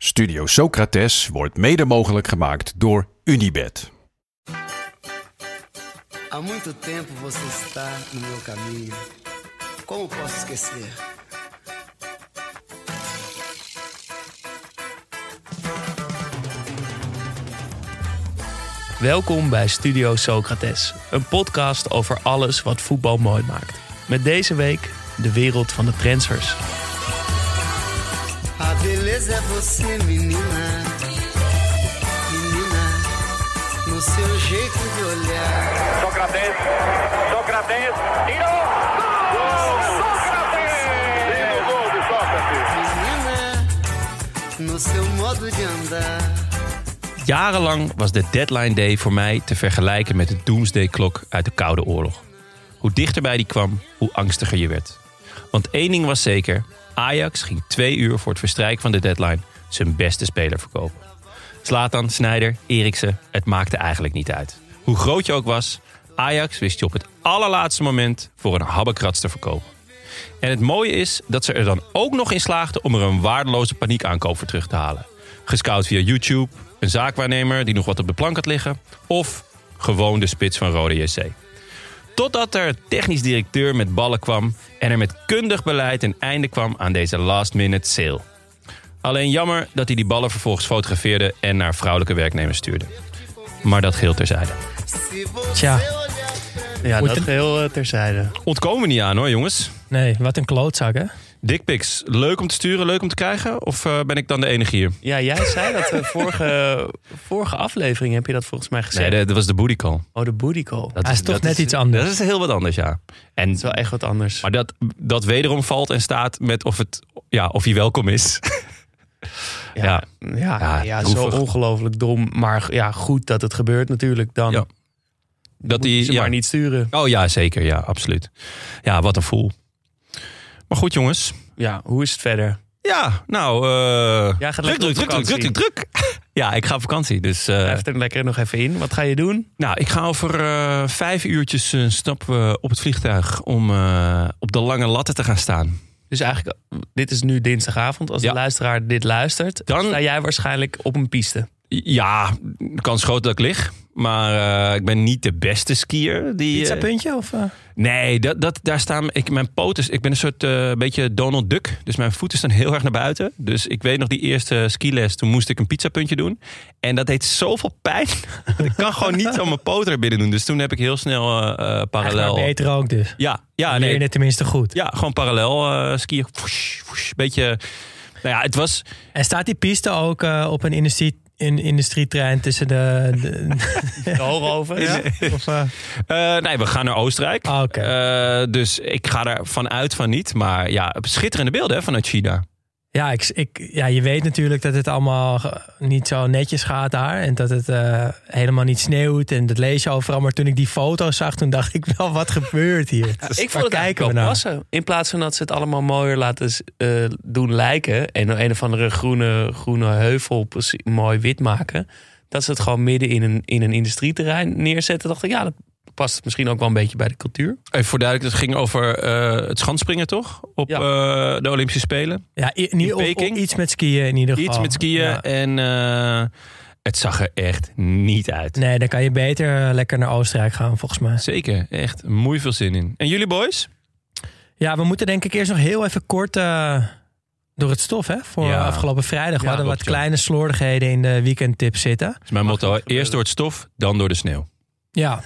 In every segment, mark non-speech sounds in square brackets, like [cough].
Studio Socrates wordt mede mogelijk gemaakt door Unibed. Há muito tempo você está no meu caminho. Como posso esquecer? Welkom bij Studio Socrates, een podcast over alles wat voetbal mooi maakt. Met deze week de wereld van de transfers. A beleza é você, menina. Menina, no seu jeito de olhar. Sócrates, Sócrates, tirou! Gol! Sócrates! Lindo gol de Sócrates. Menina, no seu modo de andar. Jarenlang was de deadline day voor mij te vergelijken met de doomsday klok uit de Koude Oorlog. Hoe dichterbij die kwam, hoe angstiger je werd. Want één ding was zeker, Ajax ging twee uur voor het verstrijken van de deadline zijn beste speler verkopen. Zlatan, Sneijder, Eriksen, het maakte eigenlijk niet uit. Hoe groot je ook was, Ajax wist je op het allerlaatste moment voor een habbekrats te verkopen. En het mooie is dat ze er dan ook nog in slaagden om er een waardeloze paniekaankoop voor terug te halen. Gescout via YouTube, een zaakwaarnemer die nog wat op de plank had liggen, of gewoon de spits van Rode JC. Totdat er een technisch directeur met ballen kwam en er met kundig beleid een einde kwam aan deze last-minute sale. Alleen jammer dat hij die ballen vervolgens fotografeerde en naar vrouwelijke werknemers stuurde. Maar dat geheel terzijde. Tja. Ja, Moet dat geheel eh, terzijde. Ontkomen we niet aan hoor jongens. Nee, wat een klootzak, hè? Dickpics, leuk om te sturen, leuk om te krijgen? Of eh, ben ik dan de enige hier? Ja, jij zei dat eh, vorige, vorige aflevering heb je dat volgens mij gezegd. Nee, dat was de booty call. Oh, de booty call. Dat is toch dat net iets anders. Dat is heel wat anders, ja. En, is wel echt wat anders. maar dat, dat wederom valt en staat met of, het, ja, of hij welkom is. [laughs] Ja, ja, ja, Ja, zo ongelooflijk dom. Maar ja, goed dat het gebeurt natuurlijk. Dan Ja. Dat die, ze ja. maar niet sturen. Oh ja, zeker. Ja, absoluut. Ja, wat een voel. Maar goed, jongens. Ja, hoe is het verder? Ja, nou... eh gaat druk, druk, druk, druk, druk, druk, druk. Ja, ik ga op vakantie. Dus eh, Blijf er lekker nog even in. Wat ga je doen? nou, ik ga over eh, vijf uurtjes een stap eh, op het vliegtuig... om eh, op de lange latten te gaan staan. Dus eigenlijk, dit is nu dinsdagavond. Als Ja. de luisteraar dit luistert, Dan- sta jij waarschijnlijk op een piste. Ja, de kans groot dat ik lig. Maar eh, ik ben niet de beste skier. Die, Pizza puntje? Of, eh? Nee, dat, dat, daar staan ik, mijn poten. Ik ben een soort eh, beetje Donald Duck. Dus mijn voeten staan heel erg naar buiten. Dus ik weet nog die eerste skiles. Toen moest ik een pizzapuntje doen. En dat deed zoveel pijn. [laughs] ik kan gewoon niet zo mijn poten er binnen doen. Dus toen heb ik heel snel Eigenlijk parallel. maar beter ook dus. Ja, ja, Leer je nee. het tenminste goed. Ja, gewoon parallel skiën. Beetje. Nou ja, het was. En staat die piste ook op een industrie, in, industrietrein tussen de... de [laughs] De hoogover. ja? Of, eh, eh, nee, we gaan naar Oostenrijk. Ah. Eh, dus ik ga er vanuit van niet. Maar ja, schitterende beelden hè, vanuit China. Ja, ik, ik, ja, je weet natuurlijk dat het allemaal niet zo netjes gaat daar. En dat het eh, helemaal niet sneeuwt. En dat lees je overal. Maar toen ik die foto's zag, toen dacht ik wel, wat gebeurt hier? [laughs] Ik vond het eigenlijk kijken wel we naar? passen. In plaats van dat ze het allemaal mooier laten eh, doen lijken. En een of andere groene, groene heuvel mooi wit maken. Dat ze het gewoon midden in een, in een industrieterrein neerzetten. Dacht ik, ja, dat past misschien ook wel een beetje bij de cultuur. Even voor duidelijk, het ging over eh, het schanspringen toch? Op Ja. eh, de Olympische Spelen. Ja, in, In of- of Peking? iets met skiën in ieder geval. Iets met skiën. Ja. En eh, het zag er echt niet uit. Nee, dan kan je beter lekker naar Oostenrijk gaan, volgens mij. Zeker, echt mooi veel zin in. En jullie boys? Ja, we moeten denk ik eerst nog heel even kort eh, door het stof, hè? Voor Ja. afgelopen vrijdag. we Ja, hadden klopt, wat kleine slordigheden in de weekendtips zitten. Dat is mijn motto. Eerst door het stof, dan door de sneeuw. Ja.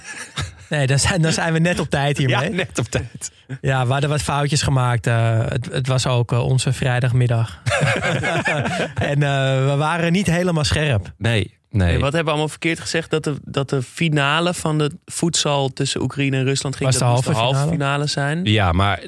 Nee, dan zijn, dan zijn we net op tijd hiermee. [laughs] Ja, net op tijd. we hadden wat foutjes gemaakt. eh, het, het was ook eh, onze vrijdagmiddag. [laughs] en eh, we waren niet helemaal scherp. Nee, nee. En wat hebben we allemaal verkeerd gezegd? Dat de, dat de finale van de voedsel tussen Oekraïne en Rusland ging. Was de dat halve de halve finale? finale zijn. Ja, maar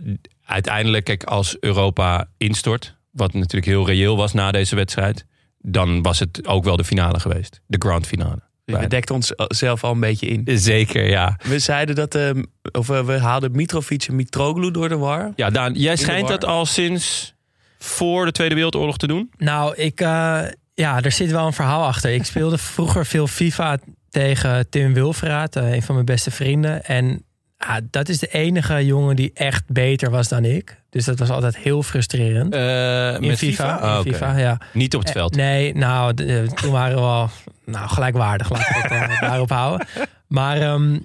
uiteindelijk, kijk, als Europa instort, wat natuurlijk heel reëel was na deze wedstrijd, dan was het ook wel de finale geweest. De grand finale. Dus we dekten ons zelf al een beetje in. Zeker, ja. We zeiden dat, uh, of uh, we haalden Mitrovic en Mitroglou door de war. Ja, Daan, jij schijnt dat al sinds voor de Tweede Wereldoorlog te doen. Nou, ik, eh, ja, er zit wel een verhaal achter. Ik speelde vroeger veel FIFA tegen Tim Wilfraat, eh, een van mijn beste vrienden. En ah, dat is de enige jongen die echt beter was dan ik. Dus dat was altijd heel frustrerend. Eh, in met FIFA. Ah, in oké. FIFA ja. Niet op het veld. Eh, Nee, nou, eh, toen waren we al nou, gelijkwaardig. Laten we het [laughs] daarop houden. Maar ehm,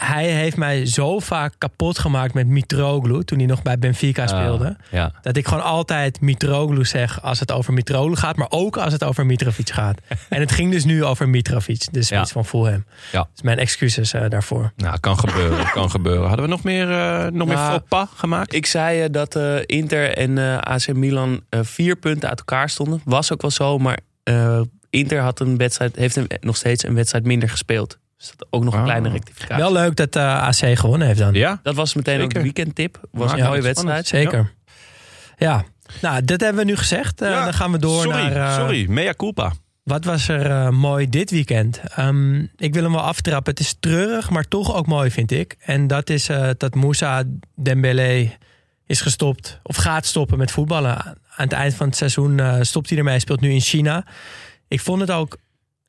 hij heeft mij zo vaak kapot gemaakt met Mitroglou... toen hij nog bij Benfica speelde. Ah, ja. Dat ik gewoon altijd Mitroglou zeg als het over Mitroglou gaat... maar ook als het over Mitrovic gaat. [laughs] en het ging dus nu over Mitrovic, de spits Ja. van Fulham. Ja. Dus mijn excuses eh, daarvoor. Nou, kan gebeuren, [laughs] kan gebeuren. Hadden we nog meer, eh nog meer Nou, faux pas gemaakt? Ik zei eh, dat eh, Inter en eh, AC Milan eh, vier punten uit elkaar stonden. Was ook wel zo, maar eh, Inter had een wedstrijd, heeft een, nog steeds een wedstrijd minder gespeeld. Dus dat ook nog een Ah. kleine rectificatie. Wel leuk dat eh, AC gewonnen heeft dan. ja? Dat was meteen ook de weekendtip. Was een ja, mooie spannend. wedstrijd. Zeker. Ja. Nou, dat hebben we nu gezegd. Eh, Ja. Dan gaan we door sorry, naar... eh, sorry. Mea culpa. Wat was er eh, mooi dit weekend? Ehm, ik wil hem wel aftrappen. Het is treurig, maar toch ook mooi, vind ik. En dat is eh, dat Moussa Dembélé is gestopt of gaat stoppen met voetballen. Aan het eind van het seizoen eh, stopt hij ermee. Speelt nu in China. Ik vond het ook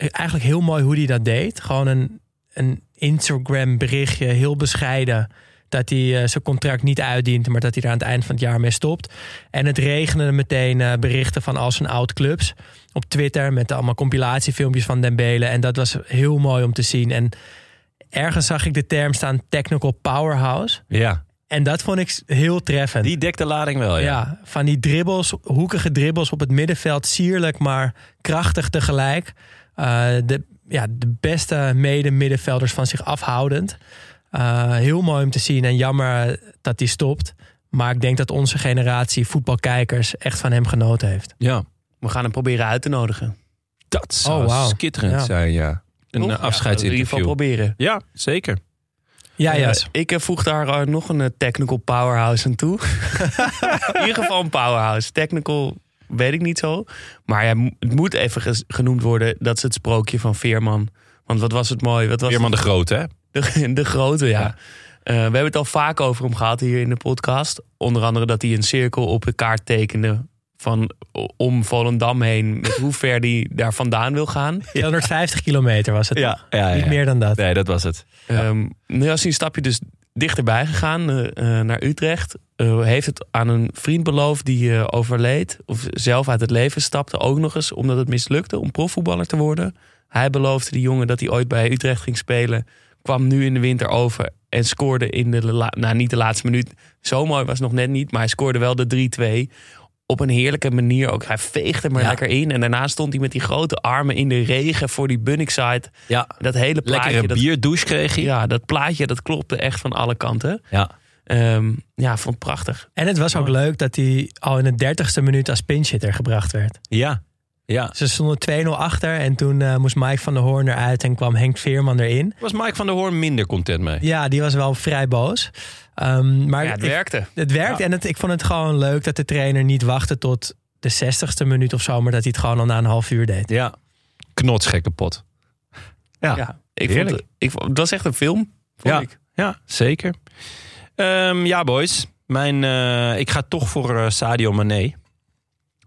eigenlijk heel mooi hoe hij dat deed. Gewoon een, een Instagram berichtje, heel bescheiden. Dat hij eh, zijn contract niet uitdient, maar dat hij er aan het eind van het jaar mee stopt. En het regende meteen eh, berichten van al zijn oud clubs op Twitter met allemaal compilatiefilmpjes van Dembele. En dat was heel mooi om te zien. En ergens zag ik de term staan technical powerhouse. Ja, En dat vond ik heel treffend. die dekt de lading wel, ja. ja. van die dribbles, hoekige dribbles op het middenveld. Sierlijk, maar krachtig tegelijk. Eh, de, ja, de beste mede-middenvelders van zich afhoudend. Eh, heel mooi om te zien en jammer dat hij stopt. Maar ik denk dat onze generatie voetbalkijkers echt van hem genoten heeft. Ja. We gaan hem proberen uit te nodigen. Dat zou Oh, wauw. skitterend Ja. zijn, ja. Een Toch? eh, Ja, in ieder geval afscheidsinterview. proberen. Ja, zeker. Ja, Eh, Jas. ik eh, voeg daar eh, nog een eh, technical powerhouse aan toe. [laughs] in ieder geval een powerhouse. Technical weet ik niet zo. Maar ja, het moet even genoemd worden. Dat is het sprookje van Veerman. Want wat was het mooi. Wat was Veerman de Grote, hè? De, de grote, ja. Ja. Eh, we hebben het al vaak over hem gehad hier in de podcast. Onder andere dat hij een cirkel op de kaart tekende. Van om Volendam heen. Met hoe ver hij daar vandaan wil gaan. [laughs] 250 kilometer was het. Ja, ja, Niet meer dan dat. Nee, dat was het. Ehm, nu is hij een stapje dus dichterbij gegaan eh, eh, naar Utrecht. Eh, heeft het aan een vriend beloofd die overleed. Of zelf uit het leven stapte. Ook nog eens omdat het mislukte om profvoetballer te worden. Hij beloofde die jongen dat hij ooit bij Utrecht ging spelen. Kwam nu in de winter over. En scoorde in de, nou niet de laatste minuut. Zo mooi was het nog net niet. Maar hij scoorde wel de 3-2. Op een heerlijke manier ook. Hij veegde Ja. lekker in. En daarna stond hij met die grote armen in de regen voor die Bunningside. Ja. Dat hele plaatje. Lekkere bierdouche kreeg hij. ja, dat plaatje dat klopte echt van alle kanten. Ja. Ehm, ja, vond het prachtig. En het was ook leuk dat hij al in de dertigste minuut als pinchitter gebracht werd. Ja. Ja. Ze stonden 2-0 achter en toen eh, moest Mike van der Hoorn eruit en kwam Henk Veerman erin. Was Mike van der Hoorn minder content mee? Ja, die was wel vrij boos. Ehm, maar Ja, het ik- werkte. Het werkt en het, ik vond het gewoon leuk dat de trainer niet wachtte tot de 60ste minuut of zo, maar dat hij het gewoon al na een half uur deed. Ja. Knotsgekke pot. Ja. Ja, ik vond Heerlijk. het, ik, vond- het was echt een film. Vond Ja. ik. Ja, zeker. Ehm, ja, boys. Mijn, eh, ik ga toch voor eh, Sadio Mané.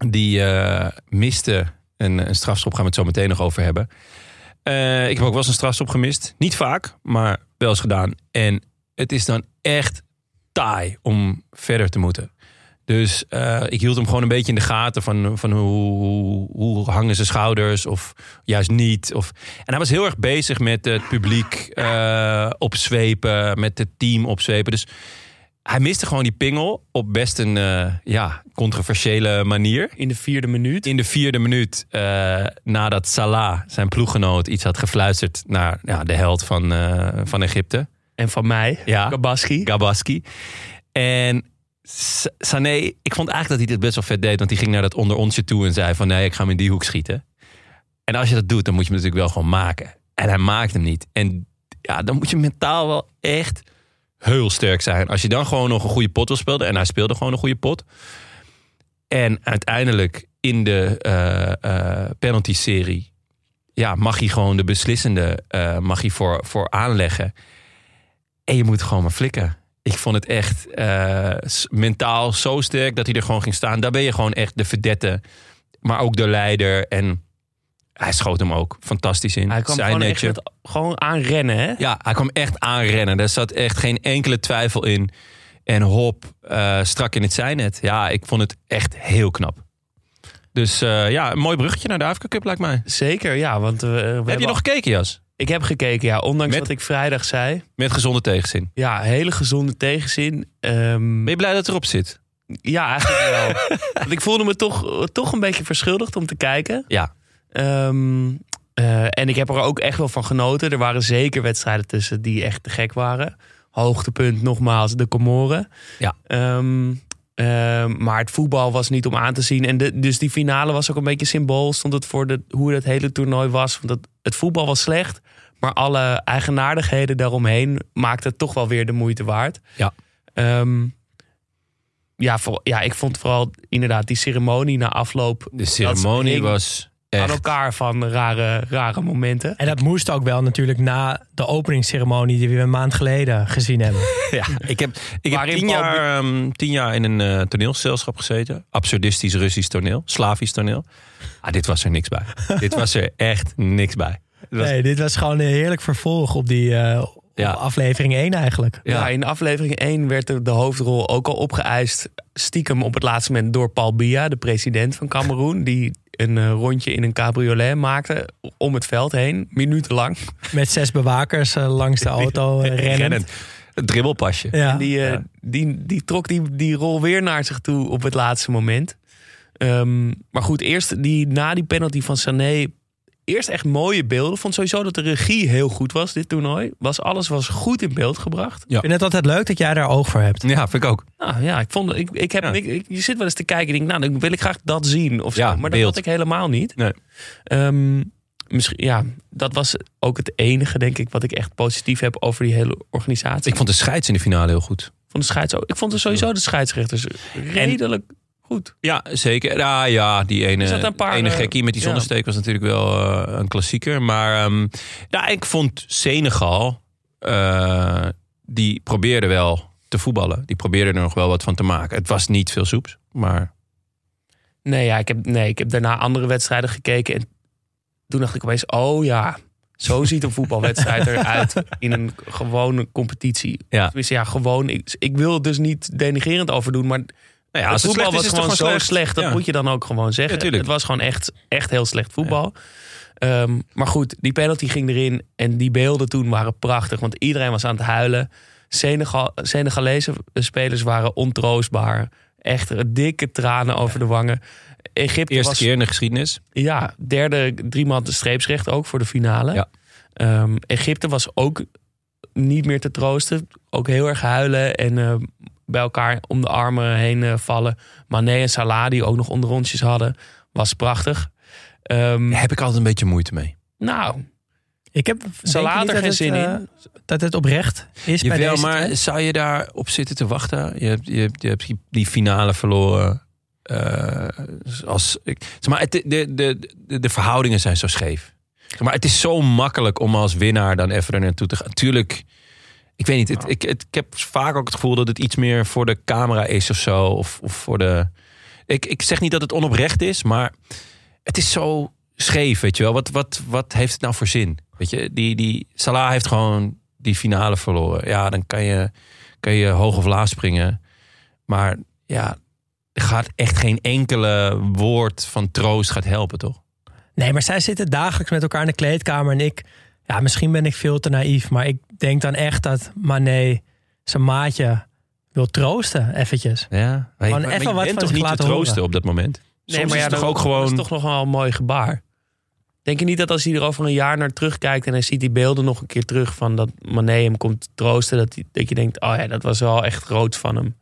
Die eh, miste een, een strafschop. Gaan we het zo meteen nog over hebben. Eh, ik heb ook wel eens een strafschop gemist. Niet vaak, maar wel eens gedaan. En het is dan echt taai om verder te moeten. Dus eh, ik hield hem gewoon een beetje in de gaten van, van hoe, hoe, hoe hangen zijn schouders of juist niet. Of, en hij was heel erg bezig met het publiek eh, opzwepen, met het team opzwepen. Dus hij miste gewoon die pingel op best een eh, ja, controversiële manier. In de vierde minuut. In de vierde minuut, nadat Salah, zijn ploeggenoot, iets had gefluisterd naar ja, de held van, van Egypte. En van mij, Ja. Gabaski. Gabaski. En Sané, ik vond eigenlijk dat hij dit best wel vet deed. Want hij ging naar dat onder onsje toe en zei van... nee, ik ga hem in die hoek schieten. En als je dat doet, dan moet je hem natuurlijk wel gewoon maken. En hij maakt hem niet. En ja, dan moet je mentaal wel echt heel sterk zijn. Als je dan gewoon nog een goede pot wil spelen... en hij speelde gewoon een goede pot. En uiteindelijk in de eh eh, penalty-serie... Ja, mag hij gewoon de beslissende eh, mag hij voor, voor aanleggen. En je moet gewoon maar flikken. Ik vond het echt eh, mentaal zo sterk dat hij er gewoon ging staan. Daar ben je gewoon echt de verdette. Maar ook de leider. En hij schoot hem ook fantastisch in. Hij kwam Zijn gewoon echt met, gewoon aanrennen, hè? Ja, hij kwam echt aanrennen. Daar zat echt geen enkele twijfel in. En hop, eh, strak in het zijnet. Ja, ik vond het echt heel knap. Dus eh, ja, een mooi bruggetje naar de Afrika Cup lijkt mij. Zeker, ja. Want, we Heb je nog gekeken, Jas? Ik heb gekeken, ja. Ondanks Met- wat ik vrijdag zei. Met gezonde tegenzin. Ja, hele gezonde tegenzin. Ehm, Ben je blij dat het erop zit? ja, eigenlijk wel. [laughs] Want ik voelde me toch, toch een beetje verschuldigd om te kijken. Ja. Ehm, eh, en ik heb er ook echt wel van genoten. Er waren zeker wedstrijden tussen die echt te gek waren. Hoogtepunt nogmaals de Comoren. Ja. Ehm, ehm, maar het voetbal was niet om aan te zien. En de, dus die finale was ook een beetje symbool. Stond het voor de, hoe het hele toernooi was. Want het, het voetbal was slecht. Maar alle eigenaardigheden daaromheen maakten het toch wel weer de moeite waard. Ja. Ehm, ja, voor, ja, ik vond vooral inderdaad die ceremonie na afloop De ceremonie was aan echt... elkaar van rare, rare momenten. En dat moest ook wel natuurlijk na de openingsceremonie die we een maand geleden gezien hebben. [laughs] Ja, ik heb, ik heb tien, jaar, ehm, tien jaar in een eh toneelgezelschap gezeten. Absurdistisch Russisch toneel. Slavisch toneel. Ah, dit was er niks bij. [laughs] dit was er echt niks bij. Was- Nee, dit was gewoon een heerlijk vervolg op die eh, op aflevering 1 eigenlijk. Ja. Ja. in aflevering 1 werd de, de hoofdrol ook al opgeëist. Stiekem op het laatste moment door Paul Biya, de president van Cameroen. Die een eh, rondje in een cabriolet maakte om het veld heen. Minutenlang. Met zes bewakers eh, langs de auto eh, rennen. Het dribbelpasje. Ja. Die, Ja. die, die trok die, die rol weer naar zich toe op het laatste moment. Ehm, maar goed, eerst die, na die penalty van Sané... Eerst echt mooie beelden. Vond sowieso dat de regie heel goed was, dit toernooi. Was, alles was goed in beeld gebracht. Ik vind het altijd leuk dat jij daar oog voor hebt. Ja, vind ik ook. Nou ja, ik vond, ik, ik heb, Ja. ik, ik- je zit wel eens te kijken en denk, nou, dan wil ik graag dat zien of zo. Ja, maar dat beeld. had ik helemaal niet. Nee. Ehm, misschien, ja, dat was ook het enige, denk ik, wat ik echt positief heb over die hele organisatie. Ik vond de scheids in de finale heel goed. vond de scheids ook, ik vond er sowieso de scheidsrechters redelijk goed. Ja, zeker. Ja, ja die ene, paar, ene eh, gekkie met die ja. zonnesteek was natuurlijk wel eh, een klassieker. Maar ehm, ja, ik vond Senegal, eh, die probeerde wel te voetballen. Die probeerde er nog wel wat van te maken. Het was niet veel soeps, maar Nee, ja, ik heb, nee, ik heb daarna andere wedstrijden gekeken en toen dacht ik opeens, oh ja, zo [laughs] ziet een voetbalwedstrijd eruit in een gewone competitie. Ja. Tenminste, ja, gewoon. Ik, ik wil het dus niet denigerend over doen, maar nou ja, het als het voetbal was gewoon gewoon zo slecht. Dat Ja. moet je dan ook gewoon zeggen. Ja, het was gewoon echt, echt heel slecht voetbal. Ehm, maar goed, die penalty ging erin. En die beelden toen waren prachtig. Want iedereen was aan het huilen. Senegal, Senegalese spelers waren ontroostbaar. Echt dikke tranen over de wangen. Egypte Eerste was keer in de geschiedenis. ja, derde driemaal de streepsrecht ook voor de finale. Ehm, Egypte was ook niet meer te troosten. Ook heel erg huilen en eh, bij elkaar om de armen heen eh, vallen. Mané en Salah, die ook nog onderrondjes hadden, was prachtig. Ehm, Daar heb ik altijd een beetje moeite mee. Nou, Ik heb er dat geen het, zin eh, Dat het oprecht is bij Jawel, deze maar zou je daarop zitten te wachten? Je hebt, je hebt, je hebt die- finale verloren. eh, als, ik, zeg maar, het, de, de, de, de verhoudingen zijn zo scheef. Zeg Maar het is zo makkelijk om als winnaar dan even er naartoe te gaan. Tuurlijk, ik weet niet. Het, ik, het, ik heb vaak ook het gevoel dat het iets meer voor de camera is of zo. Of, of voor de. Ik, ik zeg niet dat het onoprecht is, maar het is zo scheef, weet je wel. Wat, wat, wat heeft het nou voor zin? Weet je, die, die Salah heeft gewoon die finale verloren. Ja, dan kan je, kan je hoog of laag springen. Maar ja, er gaat echt geen enkele woord van troost gaat helpen, toch? Nee, maar zij zitten dagelijks met elkaar in de kleedkamer. En ik, ja, misschien ben ik veel te naïef. Maar ik denk dan echt dat Mané zijn maatje wil troosten, eventjes. Ja, maar, Gewoon maar even je wat bent van toch niet te troosten horen. op dat moment? nee, Soms maar ja, is het toch dat- ook gewoon... dat is toch nog wel een mooi gebaar. Denk je niet dat als hij er over een jaar naar terugkijkt en hij ziet die beelden nog een keer terug van dat Mané hem komt troosten, dat, hij, dat je denkt, oh ja, dat was wel echt groot van hem.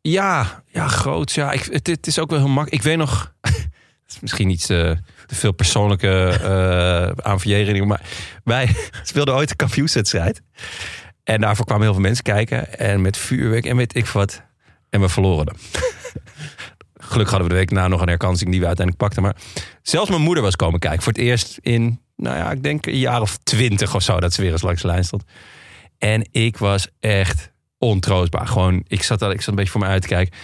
Ja, ja, groot. Ja, ik, het, het is ook wel heel makkelijk. Ik weet nog, [laughs] het is misschien iets veel persoonlijke eh aan verjeringen, maar wij [laughs] speelden ooit een kampioenswedstrijd. En daarvoor kwamen heel veel mensen kijken. En met vuurwerk en weet ik wat. En we verloren [laughs] gelukkig hadden we de week na nog een herkansing die we uiteindelijk pakten. Maar zelfs mijn moeder was komen kijken. Voor het eerst in, nou ja, ik denk een jaar of twintig of zo dat ze weer eens langs de lijn stond. En ik was echt ontroostbaar. Gewoon, ik zat, al, ik zat een beetje voor me uit te kijken.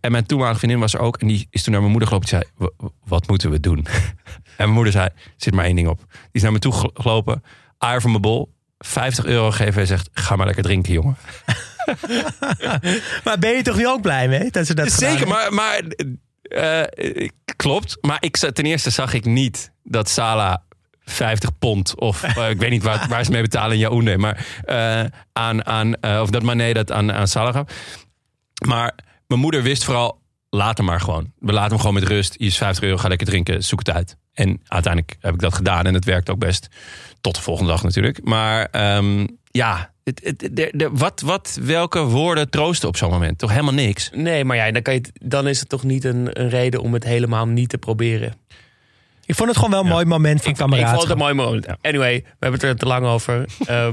En mijn toenmalige vriendin was er ook. En die is toen naar mijn moeder gelopen. Die zei, "Wa- wat moeten we doen? [laughs] en mijn moeder zei, zit maar één ding op. Die is naar me toe ge- gelopen. Aar van mijn bol. 50 euro geven en zegt, ga maar lekker drinken, jongen. [laughs] Maar ben je toch nu ook blij mee dat ze dat Zeker, maar, maar eh, klopt. Maar ik, ten eerste zag ik niet dat Sala 50 pond of [laughs] eh, ik weet niet waar, waar ze mee betalen in Yaoundé, maar eh, aan, aan of dat Mané dat aan, aan Salah gaf. Maar mijn moeder wist vooral, laat hem maar gewoon. We laten hem gewoon met rust. Hier is 50 euro, ga lekker drinken, zoek het uit. En uiteindelijk heb ik dat gedaan en het werkt ook best. Tot de volgende dag natuurlijk. Maar ehm, ja, het, het, de, de- wat, wat, welke woorden troosten op zo'n moment? Toch helemaal niks. Nee, maar ja, dan, kan je dan is het toch niet een, een reden om het helemaal niet te proberen. Ik vond het gewoon wel een mooi moment van Ik vond het kameraadschap. een mooi moment. Anyway, we hebben het er te lang over. [laughs] Eh,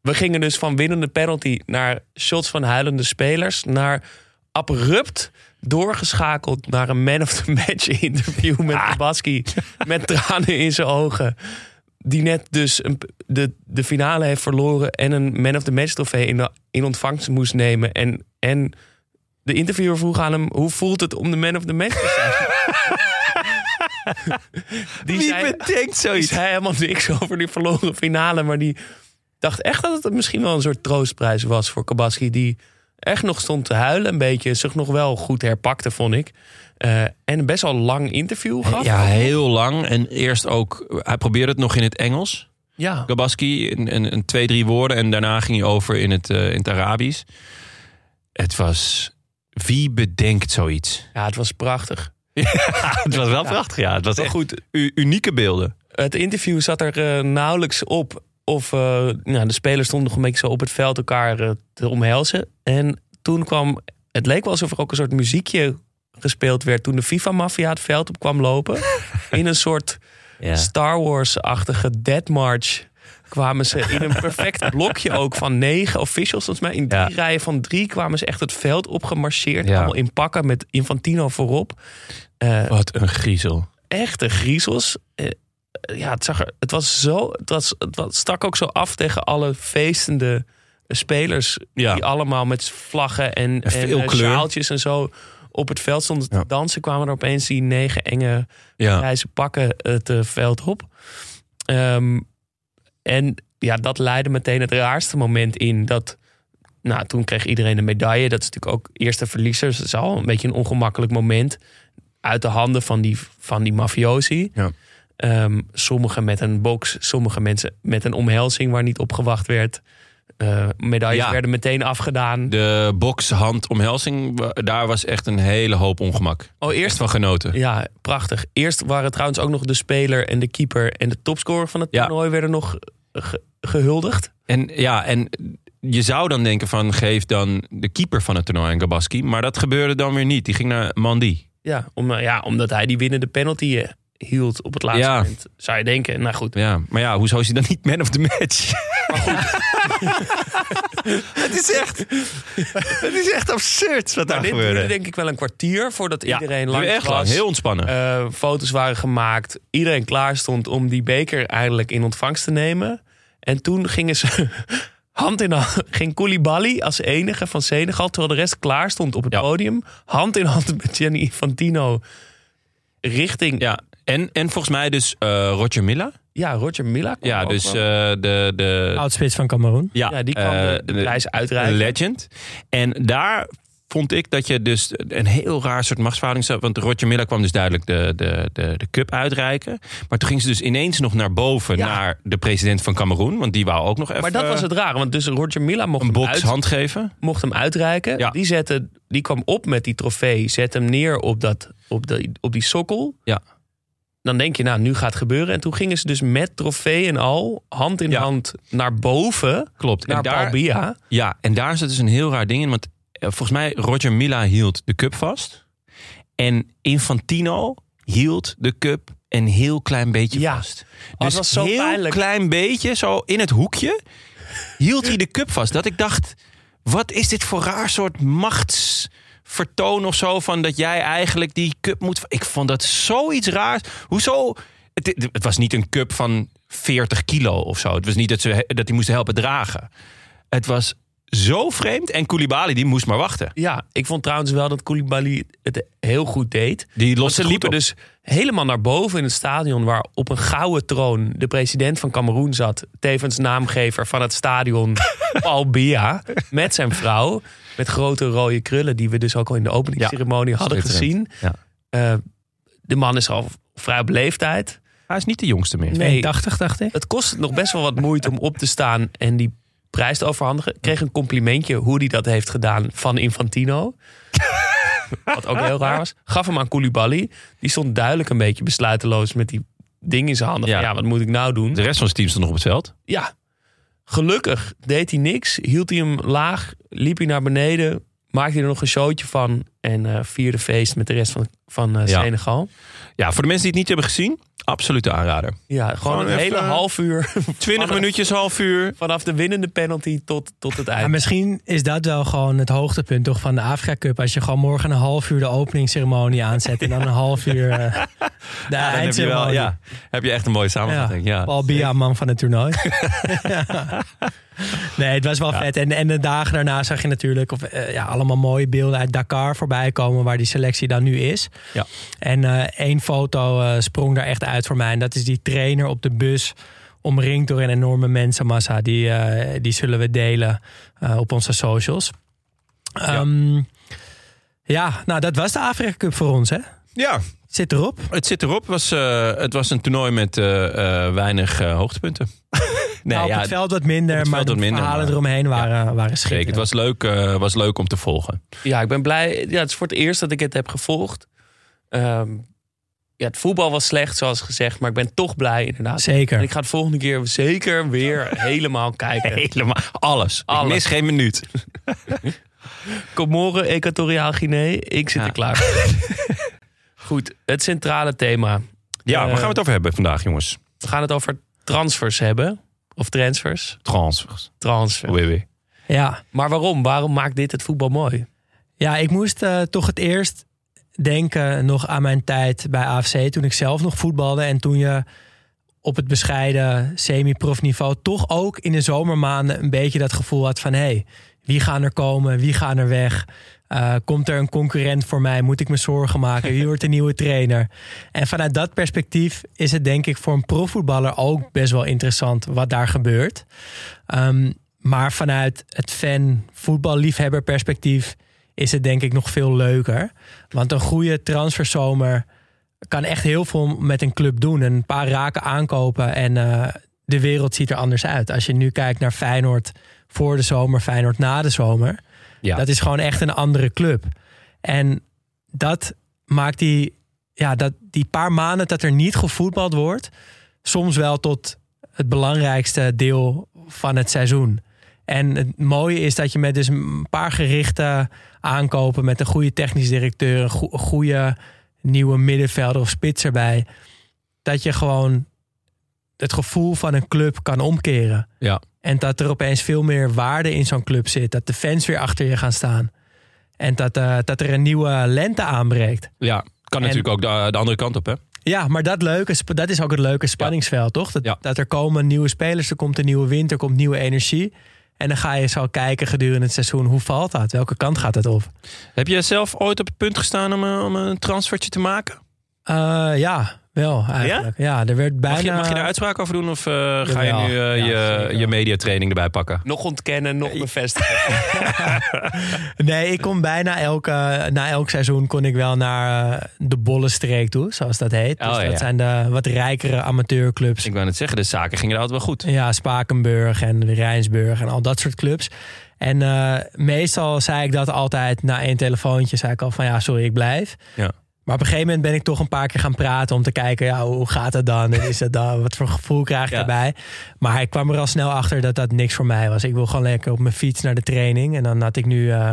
we gingen dus van winnende penalty naar shots van huilende spelers. Naar abrupt doorgeschakeld naar een man of the match interview met Baski. Met tranen in zijn ogen. Die net dus een, de, de finale heeft verloren. En een man of the match trofee in, de- in ontvangst moest nemen. En, en de interviewer vroeg aan hem: hoe voelt het om de man of the match te zijn? [laughs] Die Wie zei- bedenkt die zoiets? zei helemaal niks over die verloren finale. Maar die dacht echt dat het misschien wel een soort troostprijs was voor Kabaski. Die echt nog stond te huilen een beetje. Zich nog wel goed herpakte, vond ik. Eh, en een best wel lang interview gaf. Ja, heel lang. En eerst ook, hij probeerde het nog in het Engels. Ja. Gabaski, een, een twee, drie woorden. En daarna ging hij over in het, eh, in het Arabisch. Het was, wie bedenkt zoiets? ja, het was prachtig. [laughs] het was wel prachtig, ja. Het was echt goed, unieke beelden. het interview zat er eh, nauwelijks op. Of eh, nou, de spelers stonden nog een beetje zo op het veld elkaar eh, te omhelzen. En toen kwam, het leek wel alsof er ook een soort muziekje gespeeld werd. Toen de FIFA-maffia het veld op kwam lopen. [laughs] in een soort Star Wars-achtige Dead March kwamen ze in een perfect [laughs] blokje ook van negen officials. Volgens mij in drie Ja. rijen van drie kwamen ze echt het veld opgemarcheerd. Ja. Allemaal in pakken met Infantino voorop. Eh, Wat een griezel. echte griezels. Ja, het, zag er, het was zo. Het, was, het was, stak ook zo af tegen alle feestende spelers. Ja. Die allemaal met vlaggen en, en, veel eh, kleur. sjaaltjes en zo op het veld stonden te Ja. dansen. Kwamen er opeens die negen enge Ja. grijze pakken het eh, veld op. Ehm, en ja, dat leidde meteen het raarste moment in. Dat, nou, toen kreeg iedereen een medaille. Dat is natuurlijk ook eerste verliezers. Dat is al een beetje een ongemakkelijk moment. Uit de handen van die, van die mafiosi. Ja. Ehm, sommigen met een box, sommige mensen met een omhelzing waar niet op gewacht werd. Eh, medailles Ja. werden meteen afgedaan. De bokshandomhelzing, daar was echt een hele hoop ongemak. oh, Echt eerst van genoten. Ja, prachtig. Eerst waren trouwens ook nog de speler en de keeper en de topscorer van het Ja. toernooi werden nog ge- gehuldigd. En ja, en je zou dan denken van geef dan de keeper van het toernooi aan Gabaski. Maar dat gebeurde dan weer niet. Die ging naar Mandy. Ja, om, ja omdat hij die winnende penalty eh, hield op het laatste Ja. moment. Zou je denken. Nou goed. Ja, maar ja, hoezo is hij dan niet man of the match? [laughs] het is echt, het is echt absurd wat daar Maar dit gebeurde. denk ik wel een kwartier voordat Ja, iedereen langs echt was. lang, heel ontspannen. Eh, foto's waren gemaakt. Iedereen klaar stond om die beker eindelijk in ontvangst te nemen. En toen gingen ze [laughs] hand in hand. Ging Koulibaly als enige van Senegal, terwijl de rest klaar stond op het Ja. podium. Hand in hand met Gianni Infantino. Richting. Ja, en, en volgens mij dus eh, Roger Milla. Roger Milla. kwam Ja, ook dus wel. eh, de, de, Oudspits van Cameroen. ja, ja, die kwam eh, de, de prijs uitreiken. Legend. En daar vond ik dat je dus een heel raar soort machtsverhouding zat. Want Roger Miller kwam dus duidelijk de, de, de, de cup uitreiken. Maar toen ging ze dus ineens nog naar boven Ja. naar de president van Cameroen. Want die wou ook nog even Maar dat was het rare, want dus Roger Milla mocht, een hem, box uit, hand geven. mocht hem uitreiken. Ja. Die, zette, die kwam op met die trofee, zet hem neer op, dat, op, de, op die sokkel. Ja. Dan denk je, nou, nu gaat het gebeuren. En toen gingen ze dus met trofee en al, hand in Ja. hand, naar boven, Klopt. naar en daar. Ja, en daar zit dus een heel raar ding in. Want eh, volgens mij Roger Milla hield de cup vast. En Infantino hield de cup een heel klein beetje Ja. vast. het Dus was zo heel pijnlijk. klein beetje, zo in het hoekje, hield hij de cup vast. Dat ik dacht, wat is dit voor raar soort vertoon of zo van dat jij eigenlijk die cup moet. Ik vond dat zoiets raars. Hoezo? Het, het was niet een cup van 40 kilo of zo. Het was niet dat ze dat die moesten helpen dragen. Het was zo vreemd. En Koulibaly die moest maar wachten. Ja, ik vond trouwens wel dat Koulibaly het heel goed deed. Die liepen op. dus helemaal naar boven in het stadion... waar op een gouden troon de president van Cameroen zat. Tevens naamgever van het stadion, [laughs] Paul Biya. Met zijn vrouw, met grote rode krullen... die we dus ook al in de openingsceremonie hadden gezien. Ja. Eh, de man is al vrij op leeftijd. Hij is niet de jongste meer. Nee. 80 dacht ik. Het kost nog best wel wat moeite om op te staan... en die prijs te overhandigen. Kreeg een complimentje hoe hij dat heeft gedaan van Infantino. [laughs] Wat ook heel raar was. Gaf hem aan Koulibaly. Die stond duidelijk een beetje besluiteloos met die ding in zijn handen. Ja. Wat moet ik nou doen? De rest van zijn team stond nog op het veld. Ja, gelukkig deed hij niks. Hield hij hem laag, liep hij naar beneden. Maakte hij er nog een showtje van. En eh, vierde feest met de rest van, van eh, Ja. Senegal. Ja, voor de mensen die het niet hebben gezien, absolute aanrader. Ja, gewoon, Gewoon een hele even- half uur. [laughs] 20 vanaf- minuutjes, half uur. Vanaf de winnende penalty tot, tot het Ja, eind. misschien is dat wel gewoon het hoogtepunt toch van de Afrika Cup. Als je gewoon morgen een half uur de openingsceremonie aanzet en dan een half uur eh, [laughs] de Ja, dan heb je, eindceremonie. wel, ja, heb je echt een mooie samenvatting. Ja. Paul Biya, man van het toernooi. [laughs] [laughs] nee, het was wel vet. En, en de dagen daarna zag je natuurlijk of, eh, ja, allemaal mooie beelden uit Dakar voorbij komen... waar die selectie dan nu is. Ja. En eh, één foto eh, sprong daar echt uit voor mij. En dat is die trainer op de bus omringd door een enorme mensenmassa. Die, die zullen we delen op onze socials. Ehm, ja, nou dat was de Afrika Cup voor ons, hè? ja, Zit erop. het zit erop. Het was, het was een toernooi met weinig hoogtepunten. [laughs] nee, nou, op ja, het veld wat minder, het maar veld de wat minder, verhalen maar- eromheen waren, waren schitterend. Het was leuk, eh, was leuk om te volgen. Ja, ik ben blij. Ja, het is voor het eerst dat ik het heb gevolgd. Ehm, ja, het voetbal was slecht, zoals gezegd. Maar ik ben toch blij, inderdaad. Zeker. En ik ga het volgende keer zeker weer helemaal [laughs] kijken. Helemaal alles. Alles. Ik mis geen minuut. [laughs] Comoren, Equatoriaal Guinea. Ik zit Ja. er klaar voor. [laughs] Goed, het centrale thema. Ja, Eh, waar gaan we het over hebben vandaag, jongens? We gaan het over transfers hebben. Of transfers. Transfers. Transfer. Oui, oui. Ja. Maar waarom? Waarom maakt dit het voetbal mooi? ja, ik moest eh, toch het eerst denken nog aan mijn tijd bij AFC... toen ik zelf nog voetbalde en toen je op het bescheiden semi-profniveau... toch ook in de zomermaanden een beetje dat gevoel had van... hé, hey, wie gaan er komen, wie gaan er weg... Eh, komt er een concurrent voor mij? Moet ik me zorgen maken? Wie wordt de [laughs] nieuwe trainer? En vanuit dat perspectief is het denk ik voor een profvoetballer ook best wel interessant wat daar gebeurt. Ehm, maar vanuit het fan voetballiefhebber perspectief is het denk ik nog veel leuker. Want een goede transferzomer kan echt heel veel met een club doen. Een paar raken aankopen en eh, de wereld ziet er anders uit. Als je nu kijkt naar Feyenoord voor de zomer, Feyenoord na de zomer. Ja. Dat is gewoon echt een andere club. En dat maakt die, ja, dat, die paar maanden dat er niet gevoetbald wordt, soms wel tot het belangrijkste deel van het seizoen. En het mooie is dat je met dus een paar gerichte aankopen, met een goede technisch directeur, een goe- een goede nieuwe middenvelder of spits erbij, dat je gewoon het gevoel van een club kan omkeren. Ja. En dat er opeens veel meer waarde in zo'n club zit. Dat de fans weer achter je gaan staan. En dat, eh, dat er een nieuwe lente aanbreekt. Ja, kan En- natuurlijk ook de, de andere kant op, hè? Ja, maar dat, leuke, dat is ook het leuke spanningsveld, toch? Dat, Ja. dat er komen nieuwe spelers, er komt een nieuwe wind, er komt nieuwe energie. En dan ga je zo kijken gedurende het seizoen, hoe valt dat? Welke kant gaat het op? Heb je zelf ooit op het punt gestaan om, een- om een transfertje te maken? Eh, ja, wel eigenlijk. Ja? er werd bijna... Mag je, mag je daar uitspraak over doen? Of eh, ga je nu eh, Ja, je, je mediatraining erbij pakken? Nog ontkennen, nog bevestigen. [laughs] [laughs] Nee, ik kon bijna elke, na elk seizoen kon ik wel naar eh, de Bollenstreek toe, zoals dat heet. Dus Oh, dat ja. zijn de wat rijkere amateurclubs. Ik wou net zeggen, de zaken gingen er altijd wel goed. Ja, Spakenburg en Rijnsburg en al dat soort clubs. En eh, meestal zei ik dat altijd na één telefoontje. Zei ik al van ja, sorry, ik blijf. Ja. Maar op een gegeven moment ben ik toch een paar keer gaan praten om te kijken, ja, hoe gaat het dan? En is het dan? Wat voor gevoel krijg ik Ja. erbij? Maar ik kwam er al snel achter dat dat niks voor mij was. Ik wil gewoon lekker op mijn fiets naar de training. En dan had ik nu eh,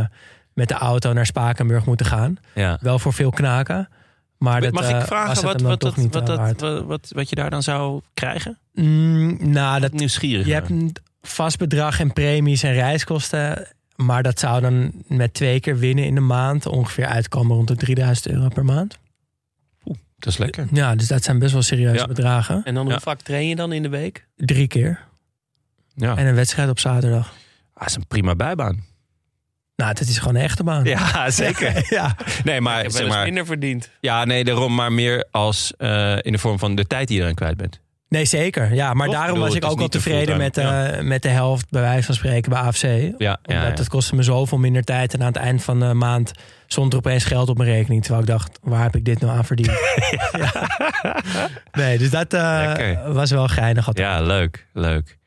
met de auto naar Spakenburg moeten gaan. Ja. Wel voor veel knaken. Maar dat Mag eh, ik was vragen het wat, wat, toch dat- niet wat, eh, wat, wat, wat je daar dan zou krijgen? Mm, nou, dat Nieuwsgierig. je hebt een vast bedrag en premies en reiskosten. Maar dat zou dan met twee keer winnen in de maand ongeveer uitkomen rond de 3000 euro per maand. Dat is lekker. Ja, dus dat zijn best wel serieuze Ja. bedragen. En dan Ja. hoe vaak train je dan in de week? Drie keer. Ja, En een wedstrijd op zaterdag. dat is een prima bijbaan. Nou, dat is gewoon een echte baan. Ja, [laughs] zeker. [laughs] ja. Nee, maar, Ik heb wel zeg maar minder verdiend. ja, nee, daarom maar meer als eh, in de vorm van de tijd die je eraan kwijt bent. Nee, zeker. Ja, maar Toch? daarom bedoel, was ik ook te tevreden met, eh, met de helft, bij wijze van spreken, bij AFC. Ja, Omdat ja, ja. het kostte me zoveel minder tijd. En aan het eind van de maand stond er opeens geld op mijn rekening. Terwijl ik dacht, waar heb ik dit nou aan verdiend? [laughs] Ja. Nee, dus dat eh, was wel geinig. altijd. ja, leuk, leuk.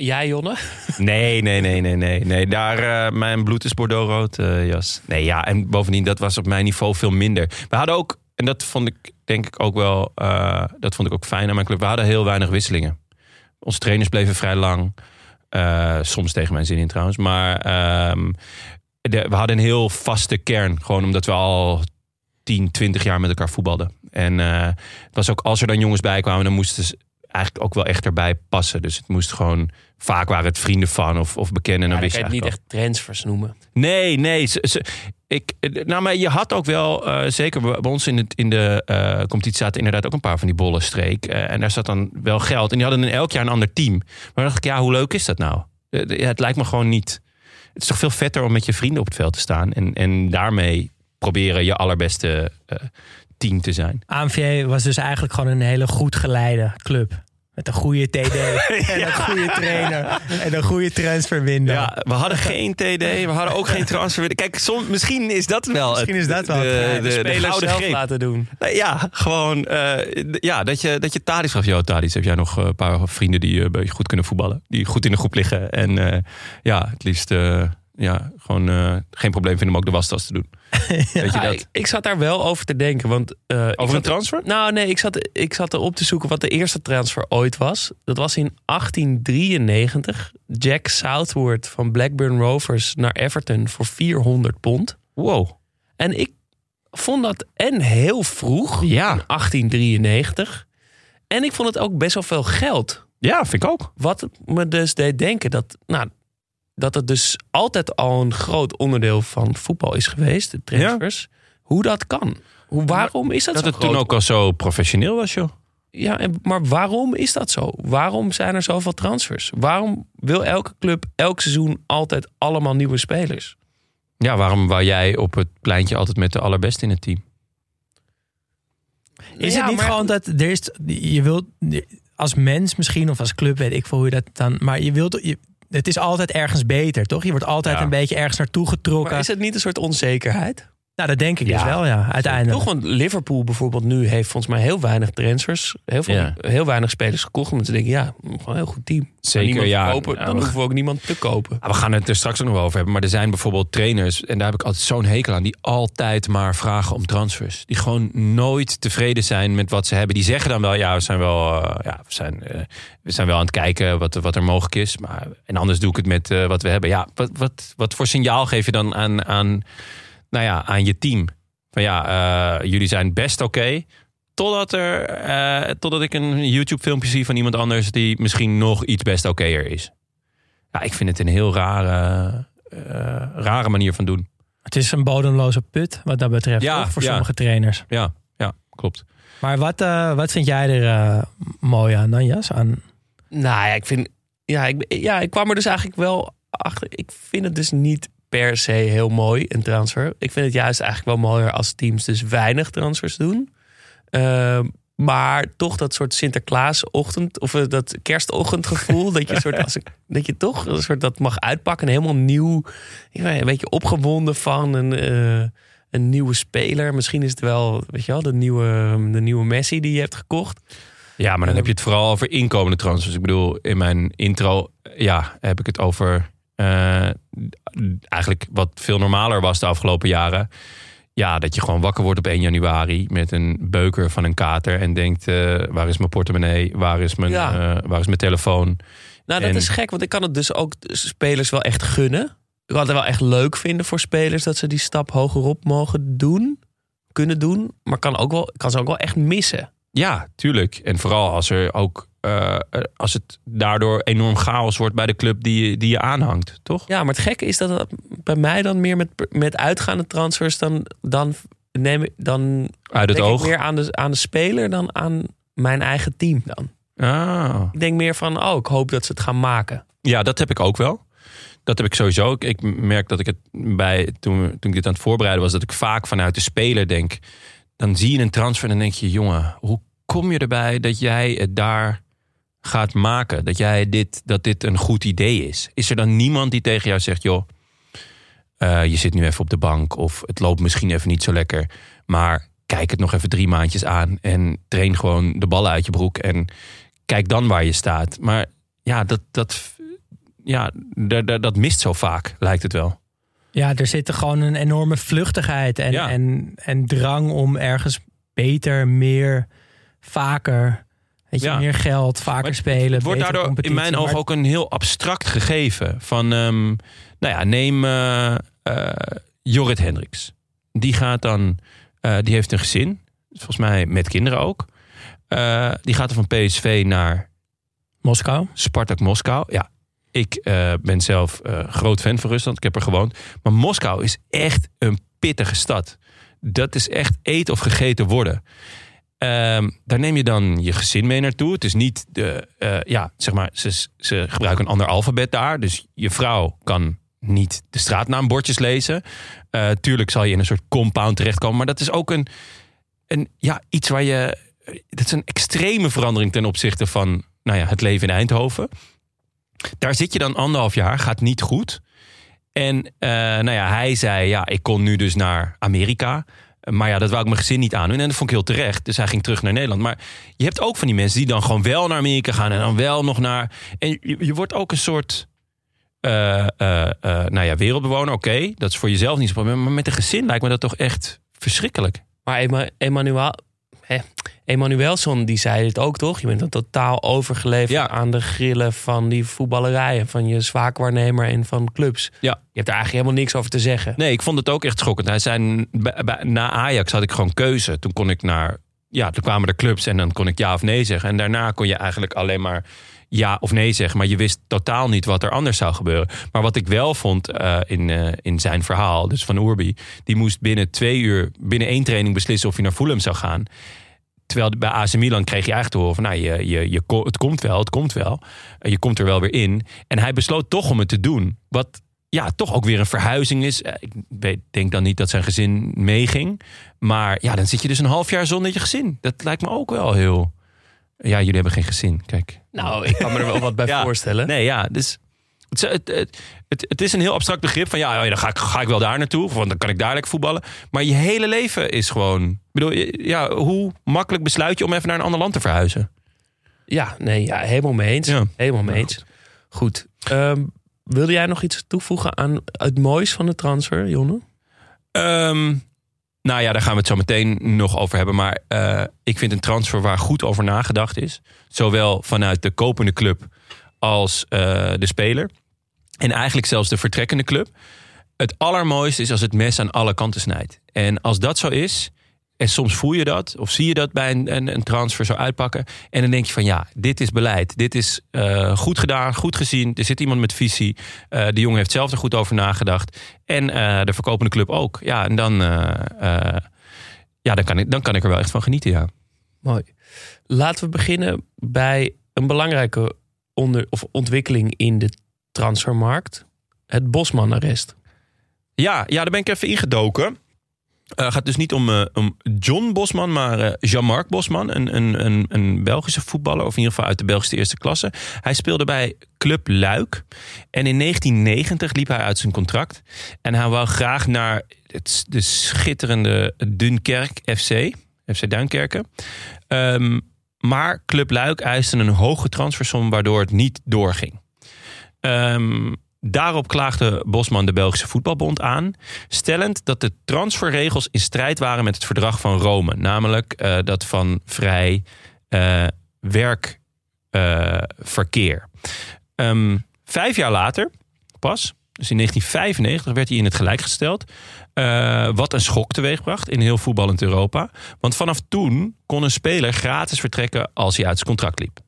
Jij, Jonne? Nee, nee, nee, nee, nee. nee. Daar, eh, mijn bloed is Bordeaux-rood, eh, jas. Nee, ja, en bovendien, dat was op mijn niveau veel minder. We hadden ook, en dat vond ik denk ik ook wel, eh, dat vond ik ook fijn aan mijn club. We hadden heel weinig wisselingen. Onze trainers bleven vrij lang. Eh, soms tegen mijn zin in trouwens. Maar ehm, we hadden een heel vaste kern. Gewoon omdat we al 10, 20 jaar met elkaar voetbalden. En eh, het was ook, als er dan jongens bij kwamen, dan moesten ze eigenlijk ook wel echt erbij passen. Dus het moest gewoon, vaak waren het vrienden van of, of bekenden. En Ja, dan wist je het niet echt transfers noemen. Nee, nee. Ze, ze- ik, nou, maar je had ook wel, eh, zeker bij ons in, het, in de eh, competitie zaten inderdaad ook een paar van die bollen streek. Eh, en daar zat dan wel geld. En die hadden dan elk jaar een ander team. Maar dan dacht ik, ja, hoe leuk is dat nou? Het lijkt me gewoon niet. Het is toch veel vetter om met je vrienden op het veld te staan. En, en daarmee proberen je allerbeste team te zijn. AMVJ was dus eigenlijk gewoon een hele goed geleide club. Met een goede TD [laughs] en een goede trainer en een goede transferwindow. Ja, we hadden geen TD, we hadden ook geen transfer. Kijk, soms, misschien is dat wel. Misschien het- is dat wel het de, geheim. de, De de, Spelers zelf greep. laten doen. Ja, gewoon. eh, ja, dat je, dat je Tadis gaf. Yo, Tadis, heb jij nog eh, een paar vrienden die eh, een beetje goed kunnen voetballen? Die goed in de groep liggen. En ja, het liefst. Ja, gewoon eh, geen probleem vinden om ook de wastas te doen. [laughs] Weet je dat? ik, ik zat daar wel over te denken. Want, eh, Over een transfer? Nou, nee, ik zat, ik zat erop te zoeken wat de eerste transfer ooit was. Dat was in 1893. Jack Southward van Blackburn Rovers naar Everton voor 400 pond. Wow. En ik vond dat en heel vroeg, Ja. in 1893. En ik vond het ook best wel veel geld. Ja, vind ik ook. Wat me dus deed denken dat, nou, dat het dus altijd al een groot onderdeel van voetbal is geweest, de transfers. Hoe dat kan. Hoe, waarom is dat, Dat zo het toen ook al zo professioneel was, joh. Ja, en, maar waarom is dat zo? Waarom zijn er zoveel transfers? Waarom wil elke club elk seizoen altijd allemaal nieuwe spelers? Ja, waarom wou jij op het pleintje altijd met de allerbeste in het team? Is Ja, het niet maar- gewoon dat er is, je wilt als mens misschien of als club weet ik veel hoe je dat dan, maar je wilt, je, het is altijd ergens beter, toch? Je wordt altijd Ja. een beetje ergens naartoe getrokken. Maar is het niet een soort onzekerheid? Nou, dat denk ik Ja. dus wel, ja, uiteindelijk. Toch, want Liverpool bijvoorbeeld nu heeft volgens mij heel weinig transfers. Heel, veel, Ja. heel weinig spelers gekocht. Omdat ze denken, ja, gewoon een heel goed team. Zeker, niemand ja. Verkopen, Ja, dan we- hoeven we ook niemand te kopen. We gaan het er straks ook nog wel over hebben. Maar er zijn bijvoorbeeld trainers, en daar heb ik altijd zo'n hekel aan, die altijd maar vragen om transfers. Die gewoon nooit tevreden zijn met wat ze hebben. Die zeggen dan wel, ja, we zijn wel, eh, ja, we zijn, eh, we zijn wel aan het kijken wat, wat er mogelijk is. Maar, en anders doe ik het met eh, wat we hebben. Ja, wat, wat, wat voor signaal geef je dan aan, aan, nou ja, aan je team? Van ja, eh, jullie zijn best oké. Totdat, er, eh, totdat ik een YouTube-filmpje zie van iemand anders die misschien nog iets best okéer is. Ja, ik vind het een heel rare, eh, rare manier van doen. Het is een bodemloze put wat dat betreft Ja, toch, voor ja. sommige trainers. Ja, ja klopt. Maar wat, eh, wat vind jij er eh, mooi aan dan, Jas? Aan, Nou ja, ik vind. Ja ik, ja, ik kwam er dus eigenlijk wel achter. Ik vind het dus niet per se heel mooi, een transfer. Ik vind het juist eigenlijk wel mooier als teams dus weinig transfers doen. Ehm, maar toch dat soort Sinterklaasochtend of eh, dat kerstochtendgevoel. dat, je soort als [laughs] dat je toch een soort dat mag uitpakken. En helemaal nieuw. Een beetje opgewonden van een, eh, een nieuwe speler. Misschien is het wel, weet je wel, de nieuwe, de nieuwe Messi die je hebt gekocht. Ja, maar dan heb je het vooral over inkomende transfers. Ik bedoel, in mijn intro ja, heb ik het over eh, eigenlijk wat veel normaler was de afgelopen jaren. Ja, dat je gewoon wakker wordt op 1 januari met een beuker van een kater en denkt: eh, waar is mijn portemonnee? Waar is mijn, Ja. eh, waar is mijn telefoon? Nou, dat En- is gek, want ik kan het dus ook spelers wel echt gunnen. Ik had het wel echt leuk vinden voor spelers dat ze die stap hogerop mogen doen, kunnen doen. Maar kan, ook wel, kan ze ook wel echt missen. Ja, tuurlijk. En vooral als er ook eh, als het daardoor enorm chaos wordt bij de club die, je- die je aanhangt, toch? Ja, maar het gekke is dat bij mij dan meer met, met uitgaande transfers dan, dan neem ik dan Uit het denk oog. ik meer aan de, aan de speler dan aan mijn eigen team dan. Ah. Ik denk meer van, oh, ik hoop dat ze het gaan maken. Ja, dat heb ik ook wel. Dat heb ik sowieso. Ik, ik merk dat ik het bij toen, toen ik dit aan het voorbereiden was, dat ik vaak vanuit de speler denk. Dan zie je een transfer en dan denk je, jongen, hoe kom je erbij dat jij het daar gaat maken? Dat jij dit, dat dit een goed idee is? Is er dan niemand die tegen jou zegt, joh, eh, je zit nu even op de bank of het loopt misschien even niet zo lekker, maar kijk het nog even drie maandjes aan en train gewoon de ballen uit je broek en kijk dan waar je staat. Maar ja, dat, dat, ja, dat, mist zo vaak, lijkt het wel. Ja, er zit er gewoon een enorme vluchtigheid en, Ja. en, en drang om ergens beter, meer, vaker, weet je, Ja. meer geld, vaker spelen. Het wordt daardoor in mijn ogen ook een heel abstract gegeven. Van, ehm, nou ja, neem eh, Jorrit Hendricks. Die gaat dan, eh, die heeft een gezin. Volgens mij met kinderen ook. Die gaat er van PSV naar Moskou. Spartak Moskou. Ja, ik eh, ben zelf eh, groot fan van Rusland. Ik heb er gewoond. Maar Moskou is echt een pittige stad. Dat is echt eten of gegeten worden. Ehm, daar neem je dan je gezin mee naartoe. Het is niet de, eh, ja, zeg maar, ze, ze gebruiken een ander alfabet daar. Dus je vrouw kan niet de straatnaambordjes lezen. Tuurlijk zal je in een soort compound terechtkomen. Maar dat is ook een, een ja, iets waar je. Dat is een extreme verandering ten opzichte van nou ja, het leven in Eindhoven. Daar zit je dan anderhalf jaar, gaat niet goed. En eh, nou ja, hij zei, ja, ik kon nu dus naar Amerika. Maar ja, dat wou ik mijn gezin niet aandoen. En dat vond ik heel terecht. Dus hij ging terug naar Nederland. Maar je hebt ook van die mensen die dan gewoon wel naar Amerika gaan. En dan wel nog naar... En je, wordt ook een soort... eh, eh, nou ja, wereldbewoner, oké. dat is voor jezelf niet zo'n probleem. Maar met een gezin lijkt me dat toch echt verschrikkelijk. Maar Emmanuel, hè, Emanuelson, die zei dit ook toch? Je bent dan totaal overgeleverd Ja. aan de grillen van die voetballerijen. Van je zwaakwaarnemer en van clubs. Ja. Je hebt er eigenlijk helemaal niks over te zeggen. Nee, ik vond het ook echt schokkend. Hij zei, na Ajax had ik gewoon keuze. Toen kon ik naar, ja, toen kwamen er clubs en dan kon ik ja of nee zeggen. En daarna kon je eigenlijk alleen maar ja of nee zeggen. Maar je wist totaal niet wat er anders zou gebeuren. Maar wat ik wel vond eh, in, eh, in zijn verhaal, dus van Oerbi, die moest binnen twee uur, binnen één training beslissen of hij naar Fulham zou gaan. Terwijl bij AC Milan kreeg je eigenlijk te horen van, nou, je, je, je, het komt wel, het komt wel. Je komt er wel weer in. En hij besloot toch om het te doen. Wat ja, toch ook weer een verhuizing is. Eh, Ik weet, denk dan niet dat zijn gezin meeging. Maar ja, dan zit je dus een half jaar zonder je gezin. Dat lijkt me ook wel heel... Ja, jullie hebben geen gezin, kijk. Nou, ik kan me er wel wat bij Ja. voorstellen. Nee, ja, dus... Het, het, het, is een heel abstract begrip van ja, oh ja, dan ga ik, ga ik wel daar naartoe, want dan kan ik daar lekker voetballen. Maar je hele leven is gewoon. Bedoel, ja, hoe makkelijk besluit je om even naar een ander land te verhuizen? Ja, nee, ja, helemaal mee eens. Ja. Helemaal mee eens. Goed. Ehm, wilde jij nog iets toevoegen aan het moois van de transfer, Jonne? Ehm, nou ja, daar gaan we het zo meteen nog over hebben. Maar eh, ik vind een transfer waar goed over nagedacht is. Zowel vanuit de kopende club als eh, de speler. En eigenlijk zelfs de vertrekkende club. Het allermooiste is als het mes aan alle kanten snijdt. En als dat zo is, en soms voel je dat, of zie je dat bij een, een, transfer zo uitpakken. En dan denk je van ja, dit is beleid. Dit is eh, goed gedaan, goed gezien. Er zit iemand met visie. Eh, de jongen heeft zelf er goed over nagedacht. En eh, de verkopende club ook. Ja, en dan, ja, dan, kan ik, dan kan ik er wel echt van genieten, ja. Mooi. Laten we beginnen bij een belangrijke onder, of ontwikkeling in de transfermarkt. Het Bosman-arrest. Ja, ja, daar ben ik even ingedoken. Het gaat dus niet om, eh, om John Bosman, maar eh, Jean-Marc Bosman. Een, een, een, een Belgische voetballer, of in ieder geval uit de Belgische eerste klasse. Hij speelde bij Club Luik. En in 1990 liep hij uit zijn contract. En hij wou graag naar het, de schitterende Dunkerk FC. FC Duinkerken. Ehm, maar Club Luik eiste een hoge transfersom, waardoor het niet doorging. Ehm, daarop klaagde Bosman de Belgische Voetbalbond aan, stellend dat de transferregels in strijd waren met het verdrag van Rome, namelijk eh, dat van vrij eh, werkverkeer. Ehm, vijf jaar later, pas, Dus in 1995 werd hij in het gelijk gesteld. Eh, wat een schok teweegbracht in heel voetballend Europa. Want vanaf toen kon een speler gratis vertrekken als hij uit zijn contract liep.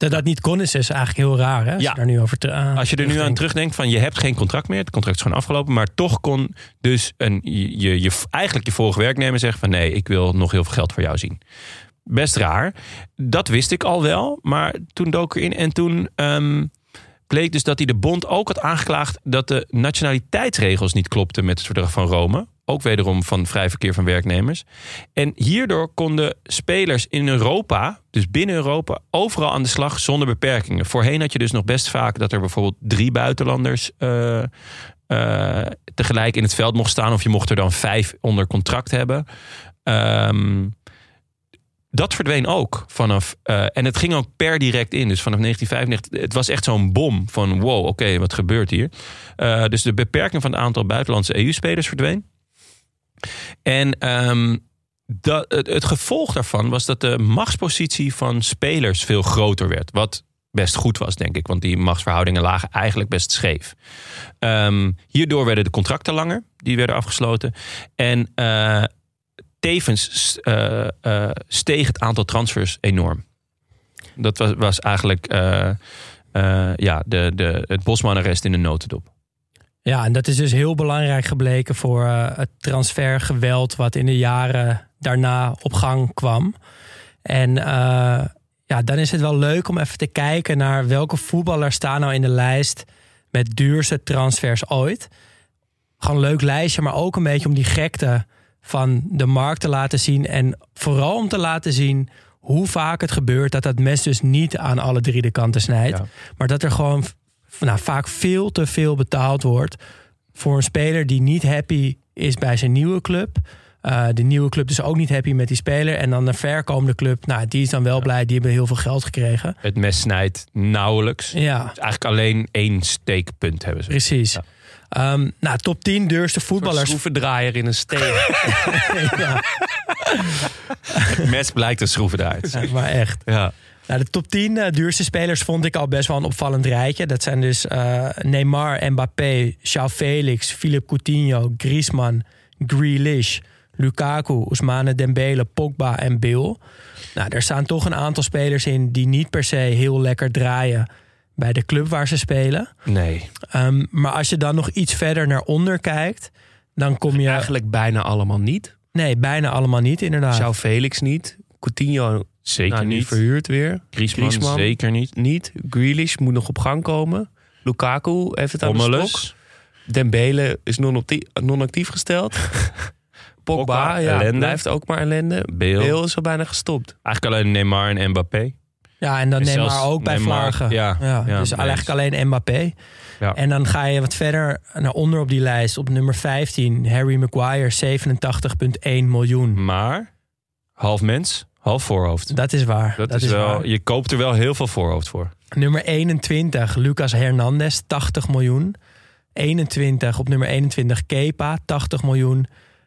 Dat dat niet kon is, is eigenlijk heel raar. Hè? Als Ja. je daar nu over te- ah, Als je er nu aan terugdenkt. van je hebt geen contract meer. Het contract is gewoon afgelopen. Maar toch kon dus een, je, je, eigenlijk je vorige werknemer zeggen van nee, ik wil nog heel veel geld voor jou zien. Best raar. Dat wist ik al wel. Maar toen dook ik erin. En toen ehm, bleek dus dat hij de bond ook had aangeklaagd dat de nationaliteitsregels niet klopten met het verdrag van Rome. Ook wederom van vrij verkeer van werknemers. En hierdoor konden spelers in Europa, dus binnen Europa, overal aan de slag zonder beperkingen. Voorheen had je dus nog best vaak dat er bijvoorbeeld drie buitenlanders eh, eh, tegelijk in het veld mocht staan. Of je mocht er dan vijf onder contract hebben. Ehm, dat verdween ook vanaf. eh, en het ging ook per direct in. Dus vanaf 1995. Het was echt zo'n bom van wow, oké, wat gebeurt hier? Dus de beperking van het aantal buitenlandse EU-spelers verdween. En ehm, dat, het, gevolg daarvan was dat de machtspositie van spelers veel groter werd. Wat best goed was, denk ik. Want die machtsverhoudingen lagen eigenlijk best scheef. Ehm, hierdoor werden de contracten langer. Die werden afgesloten. En eh, tevens eh, steeg het aantal transfers enorm. Dat was, was eigenlijk ja, de, de, het Bosman-arrest in de notendop. Ja, en dat is dus heel belangrijk gebleken voor eh, het transfergeweld wat in de jaren daarna op gang kwam. En eh, ja, dan is het wel leuk om even te kijken naar welke voetballers staan nou in de lijst met duurste transfers ooit. Gewoon een leuk lijstje, maar ook een beetje om die gekte van de markt te laten zien. En vooral om te laten zien hoe vaak het gebeurt dat dat mes dus niet aan alle drie de kanten snijdt. Ja. Maar dat er gewoon nou, vaak veel te veel betaald wordt voor een speler die niet happy is bij zijn nieuwe club. Eh, de nieuwe club is ook niet happy met die speler. En dan de verkomende club, nou, die is dan wel blij. Die hebben heel veel geld gekregen. Het mes snijdt nauwelijks. Ja, Dus eigenlijk alleen één steekpunt hebben ze. precies. Ehm, nou, top 10 duurste Een voetballers. schroevendraaier in een steen. [laughs] Ja, mes blijkt een schroevendraait. ja, maar echt. Ja. Nou, de top 10 eh, duurste spelers vond ik al best wel een opvallend rijtje. Dat zijn dus eh, Neymar, Mbappé, João Felix, Philippe Coutinho, Griezmann, Grealish, Lukaku, Ousmane Dembele, Pogba en Bill. Nou, er staan toch een aantal spelers in die niet per se heel lekker draaien bij de club waar ze spelen. Nee. Ehm, maar als je dan nog iets verder naar onder kijkt, dan kom je... Eigenlijk bijna allemaal niet. Nee, bijna allemaal niet inderdaad. Zou Felix niet. Coutinho Zeker nou, niet. verhuurd weer. Griezmann, Griezmann. zeker niet. Niet. Grealish moet nog op gang komen. Lukaku heeft het aan de stok. Dembele is non-actief, gesteld. [laughs] Pogba, Pogba, ja, ellende. blijft ook maar ellende. Bale. Bale is al bijna gestopt. Eigenlijk alleen Neymar en Mbappé. Ja, en dan En Neymar ook bij Neymar, Vlagen. ja, ja, dus eigenlijk alleen Mbappé. Ja. En dan ga je wat verder naar onder op die lijst. Op nummer 15, Harry Maguire, 87,1 miljoen. Maar half mens, half voorhoofd. Dat is waar. Dat, is, wel, waar. je koopt er wel heel veel voorhoofd voor. Nummer 21, Lucas Hernandez, 80 miljoen. 21, op nummer 21, Kepa, 80 miljoen.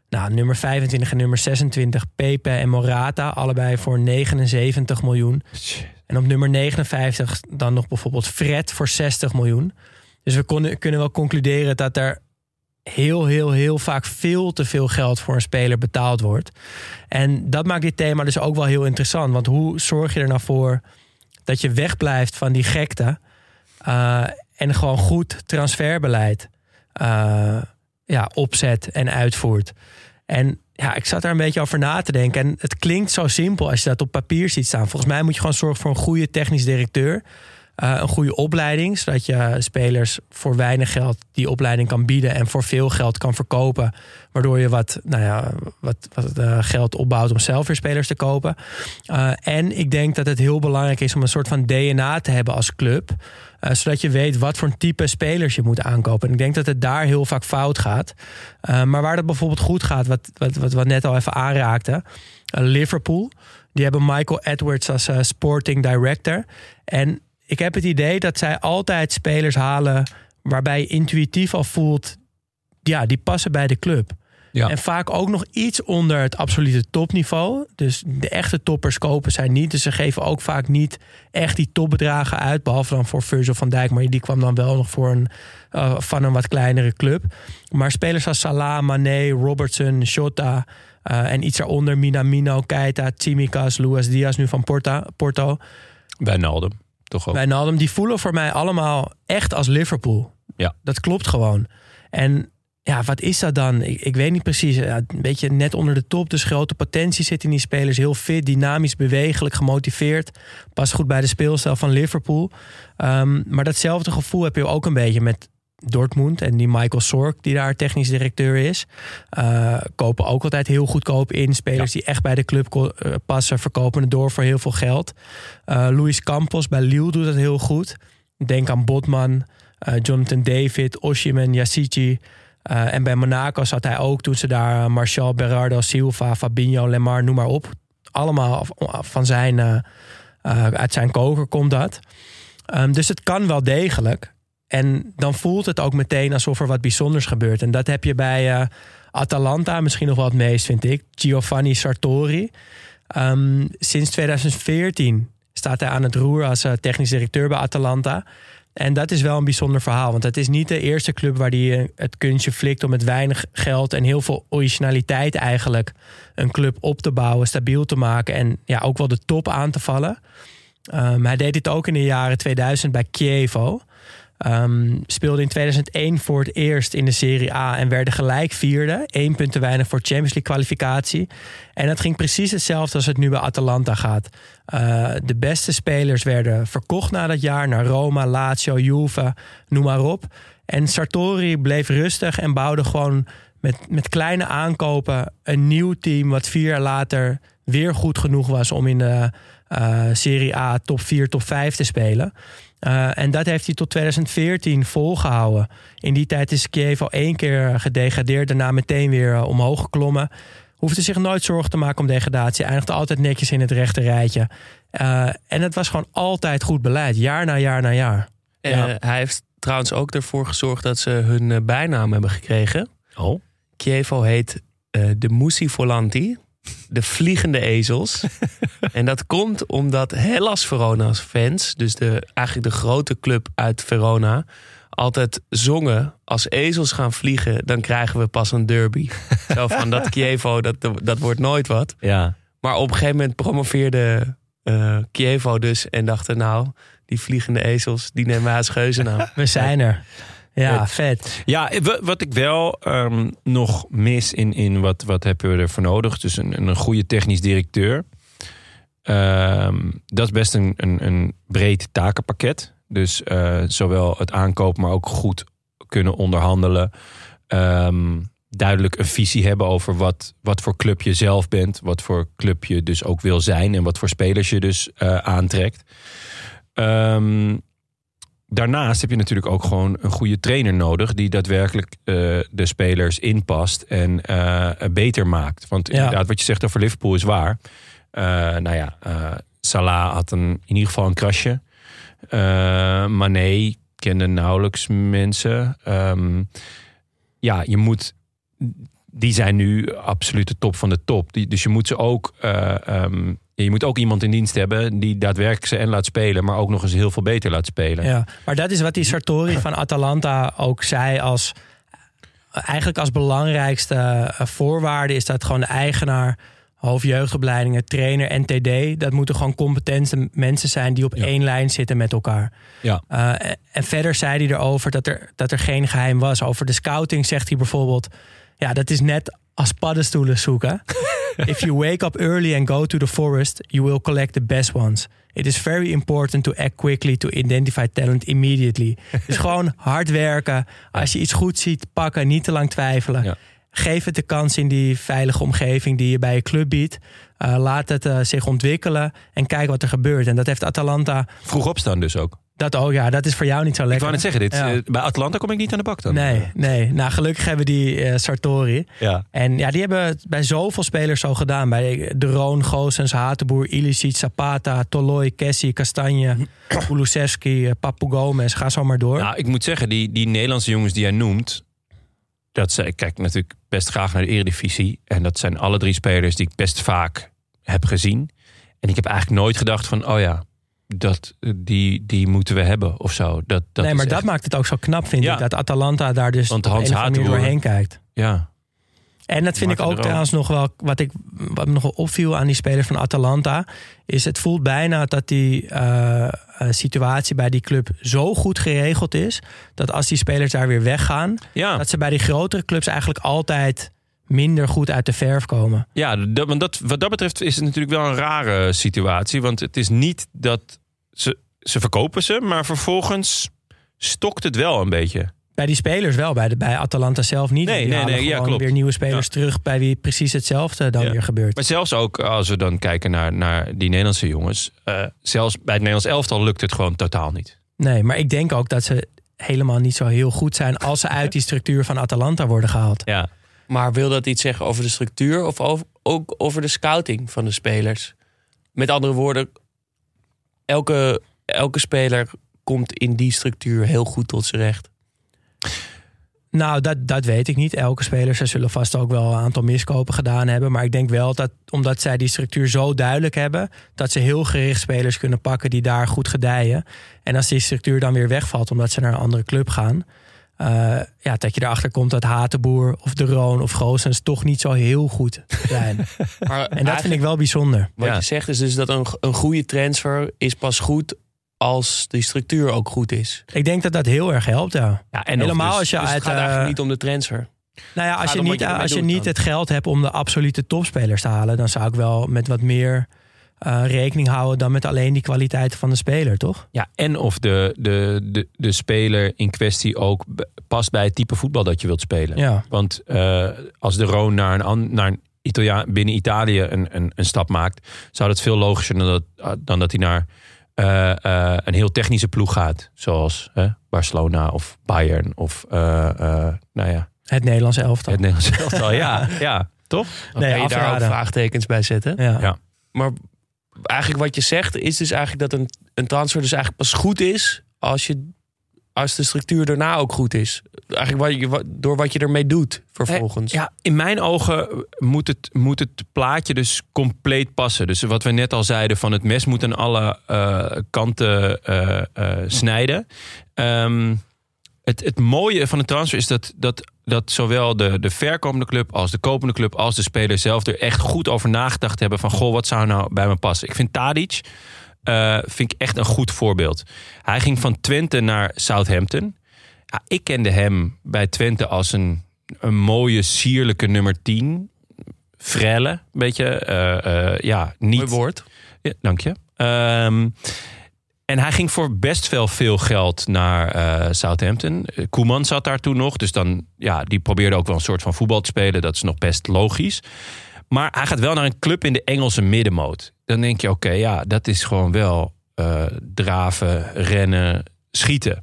Nou, nummer 25 en nummer 26, Pepe en Morata, allebei voor 79 miljoen. En op nummer 59 dan nog bijvoorbeeld Fred voor 60 miljoen. Dus we konden, kunnen wel concluderen dat er heel, heel, heel vaak veel te veel geld voor een speler betaald wordt. En dat maakt dit thema dus ook wel heel interessant. Want hoe zorg je er nou voor dat je wegblijft van die gekte eh, en gewoon goed transferbeleid eh, ja, opzet en uitvoert? En ja, ik zat daar een beetje over na te denken. En het klinkt zo simpel als je dat op papier ziet staan. Volgens mij moet je gewoon zorgen voor een goede technisch directeur. Eh, een goede opleiding, zodat je spelers voor weinig geld die opleiding kan bieden en voor veel geld kan verkopen. Waardoor je wat, nou ja, wat, wat eh, geld opbouwt om zelf weer spelers te kopen. Eh, en ik denk dat het heel belangrijk is om een soort van DNA te hebben als club. zodat je weet wat voor type spelers je moet aankopen. En ik denk dat het daar heel vaak fout gaat. Maar waar dat bijvoorbeeld goed gaat, wat, wat, wat we net al even aanraakten. Liverpool, die hebben Michael Edwards als sporting director. En ik heb het idee dat zij altijd spelers halen waarbij je intuïtief al voelt, ja, die passen bij de club. Ja. En vaak ook nog iets onder het absolute topniveau. Dus de echte toppers kopen zij niet. Dus ze geven ook vaak niet echt die topbedragen uit. Behalve dan voor Virgil van Dijk. Maar die kwam dan wel nog voor een, eh, van een wat kleinere club. Maar spelers als Salah, Mané, Robertson, Shota... eh, en iets daaronder Minamino, Keita, Tsimikas, Luis Diaz nu van Porta, Porto. Wijnaldum, toch ook. Wijnaldum, die voelen voor mij allemaal echt als Liverpool. Ja. Dat klopt gewoon. En ja, wat is dat dan? Ik, ik weet niet precies. Ja, een beetje net onder de top. Dus grote potentie zit in die spelers. Heel fit, dynamisch, bewegelijk, gemotiveerd. Past goed bij de speelstijl van Liverpool. Ehm, maar datzelfde gevoel heb je ook een beetje met Dortmund. En die Michael Sork, die daar technisch directeur is. eh, kopen ook altijd heel goedkoop in. Spelers die echt bij de club eh, passen. Verkopen het door voor heel veel geld. Eh Luis Campos bij Lille doet dat heel goed. Denk aan Botman, Jonathan David, Osimhen, Yassici. En bij Monaco zat hij ook toen ze daar Martial, Berardo, Silva, Fabinho, Lemar, noem maar op. Allemaal van zijn, uit zijn koker komt dat. Ehm, dus het kan wel degelijk. En dan voelt het ook meteen alsof er wat bijzonders gebeurt. En dat heb je bij eh, Atalanta misschien nog wel het meest, vind ik. Giovanni Sartori. Ehm, sinds 2014 staat hij aan het roer als eh, technisch directeur bij Atalanta. En dat is wel een bijzonder verhaal. Want het is niet de eerste club waar hij eh, het kunstje flikt om met weinig geld en heel veel originaliteit eigenlijk een club op te bouwen, stabiel te maken en ja, ook wel de top aan te vallen. Ehm, hij deed dit ook in de jaren 2000 bij Chievo. Ehm, speelde in 2001 voor het eerst in de Serie A en werden gelijk vierde. Eén punt te weinig voor Champions League kwalificatie. En dat ging precies hetzelfde als het nu bij Atalanta gaat. Eh, de beste spelers werden verkocht na dat jaar naar Roma, Lazio, Juve, noem maar op. En Sartori bleef rustig en bouwde gewoon met, met kleine aankopen een nieuw team... wat vier jaar later weer goed genoeg was om in de eh, Serie A top 4, top 5 te spelen. Uh, en dat heeft hij tot 2014 volgehouden. In die tijd is Kiev al één keer gedegradeerd. Daarna meteen weer uh, omhoog geklommen. Hoefde zich nooit zorgen te maken om degradatie. Eindigde altijd netjes in het rechte rijtje. Uh, en het was gewoon altijd goed beleid. Jaar na jaar na jaar. Ja. Hij heeft trouwens ook ervoor gezorgd dat ze hun uh, bijnaam hebben gekregen. Oh. Chievo heet uh, de Musi Volanti. De vliegende ezels. [laughs] en dat komt omdat Hellas Verona's fans, dus de, eigenlijk de grote club uit Verona, altijd zongen: als ezels gaan vliegen, dan krijgen we pas een derby. [laughs] Zo van dat Chievo, dat, dat wordt nooit wat. Ja. Maar op een gegeven moment promoveerde uh, Chievo dus en dachten: nou, die vliegende ezels, die nemen wij als geuzennaam. We zijn er. Ja, vet. Ja, wat ik wel um, nog mis in, in wat, wat hebben we ervoor nodig. Dus een, een goede technisch directeur. Um, dat is best een, een, een breed takenpakket. Dus uh, zowel het aankopen, maar ook goed kunnen onderhandelen. Um, duidelijk een visie hebben over wat, wat voor club je zelf bent. Wat voor club je dus ook wil zijn. En wat voor spelers je dus uh, aantrekt. Um, daarnaast heb je natuurlijk ook gewoon een goede trainer nodig die daadwerkelijk uh, de spelers inpast en uh, beter maakt. Want ja. inderdaad, wat je zegt over Liverpool is waar. Uh, nou ja, Salah had een, in ieder geval een krasje. Mané kende nauwelijks mensen. Um, ja, je moet. Die zijn nu absoluut de top van de top. Die, dus je moet ze ook. Um, je moet ook iemand in dienst hebben die daadwerkelijk ze en laat spelen, maar ook nog eens heel veel beter laat spelen. Ja, maar dat is wat die Sartori van Atalanta ook zei als eigenlijk als belangrijkste eh, voorwaarde is dat gewoon de eigenaar, hoofdjeugdopleidingen, trainer, NTD, dat moeten gewoon competente mensen zijn die op ja. één lijn zitten met elkaar. Ja. Uh, en verder zei hij erover dat er, dat er geen geheim was. Over de scouting zegt hij bijvoorbeeld, ja, dat is net als paddenstoelen zoeken. [laughs] If you wake up early and go to the forest, you will collect the best ones. It is very important to act quickly to identify talent immediately. [laughs] dus gewoon hard werken. Als je iets goed ziet, pakken, niet te lang twijfelen. Ja. Geef het de kans in die veilige omgeving die je bij je club biedt. Uh, laat het uh, zich ontwikkelen en kijk wat er gebeurt. En dat heeft Atalanta. Vroeg opstaan dus ook. Dat ook, ja. Dat is voor jou niet zo lekker. Ik wou net zeggen, dit, ja. bij Atlanta kom ik niet aan de bak dan. Nee, nee. Nou, gelukkig hebben die uh, Sartori. Ja. En ja, die hebben het bij zoveel spelers zo gedaan. Bij De Roon, Goossens, Hatenboer, Ilicic, Zapata, Toloi, Kessie, Kastanje, [clears throat] Kulusevski, Papu Gomez. Ga zo maar door. Nou, ik moet zeggen, die, die Nederlandse jongens die jij noemt... dat ze, ik kijk natuurlijk best graag naar de Eredivisie. En dat zijn alle drie spelers die ik best vaak heb gezien. En ik heb eigenlijk nooit gedacht van, oh ja, dat, die, die moeten we hebben of zo. Dat, dat nee, maar dat echt- maakt het ook zo knap, vind Ja. ik. Dat Atalanta daar dus Want Hans Hatenboer- doorheen kijkt. Ja, En dat vind ik ook trouwens nog wel, wat, ik, wat me nog wel opviel aan die spelers van Atalanta, is het voelt bijna dat die eh, eh, situatie bij die club zo goed geregeld is, dat als die spelers daar weer weggaan, ja. dat ze bij die grotere clubs eigenlijk altijd minder goed uit de verf komen. Ja, dat, want dat, wat dat betreft is het natuurlijk wel een rare situatie. Want het is niet dat ze, ze verkopen ze, maar vervolgens stokt het wel een beetje. Bij die spelers wel, bij, de, bij Atalanta zelf niet. Nee, Die nee, nee, ja, klopt. weer nieuwe spelers terug bij wie precies hetzelfde dan Ja. weer gebeurt. Maar zelfs ook als we dan kijken naar, naar die Nederlandse jongens. eh, zelfs bij het Nederlands elftal lukt het gewoon totaal niet. Nee, maar ik denk ook dat ze helemaal niet zo heel goed zijn als ze uit die structuur van Atalanta worden gehaald. Ja, Maar wil dat iets zeggen over de structuur of over, ook over de scouting van de spelers? Met andere woorden, elke, elke speler komt in die structuur heel goed tot zijn recht. Nou, dat, dat weet ik niet. Elke speler, ze zullen vast ook wel een aantal miskopen gedaan hebben. Maar ik denk wel dat, omdat zij die structuur zo duidelijk hebben, dat ze heel gericht spelers kunnen pakken die daar goed gedijen. En als die structuur dan weer wegvalt, omdat ze naar een andere club gaan. Eh, ja, dat je erachter komt dat Hatenboer of De Roon of Goossens toch niet zo heel goed zijn. [laughs] Maar En dat vind ik wel bijzonder. Wat Ja. je zegt is dus dat een, een goede transfer is pas goed als die structuur ook goed is. Ik denk dat dat heel erg helpt, ja. ja en Helemaal nog als je Dus het gaat eh, eigenlijk niet om de transfer. Nou ja, als je niet, je als je niet het geld hebt om de absolute topspelers te halen, dan zou ik wel met wat meer eh, rekening houden dan met alleen die kwaliteiten van de speler, toch? Ja, en of de, de, de, de speler in kwestie ook past bij het type voetbal dat je wilt spelen. Ja. Want eh, als de Roon naar een, naar een Italia, binnen Italië een, een, een stap maakt, zou dat veel logischer dan dat, ah, dan dat hij naar eh, eh, een heel technische ploeg gaat. Zoals hè, Barcelona of Bayern of eh, eh, nou ja, Het Nederlands elftal. het Nederlands elftal. ja, ja, toch? Dan Nee, kan je daar ook vraagtekens bij zetten. Ja. Ja. Maar eigenlijk wat je zegt is dus eigenlijk dat een, een transfer dus eigenlijk pas goed is als, je, als de structuur daarna ook goed is. Eigenlijk wat je, wat- door wat je ermee doet vervolgens. Ja, in mijn ogen moet het, moet het plaatje dus compleet passen. Dus wat we net al zeiden, van het mes moet aan alle eh, kanten eh, eh, snijden. Ehm, het, het mooie van de transfer is dat, dat, dat zowel de, de verkomende club als de kopende club als de speler zelf er echt goed over nagedacht hebben van goh, wat zou nou bij me passen. Ik vind Tadic eh, vind ik echt een goed voorbeeld. Hij ging van Twente naar Southampton. Ja, ik kende hem bij Twente als een, een mooie, sierlijke nummer 10. Frelle, een beetje. eh, eh, ja, niet. Mooi woord. Ja, dank je. Ehm, en hij ging voor best wel veel geld naar eh, Southampton. Eh, Koeman zat daar toen nog. Dus dan, ja, die probeerde ook wel een soort van voetbal te spelen. Dat is nog best logisch. Maar hij gaat wel naar een club in de Engelse middenmoot. Dan denk je, oké, ja, dat is gewoon wel eh, draven, rennen, schieten.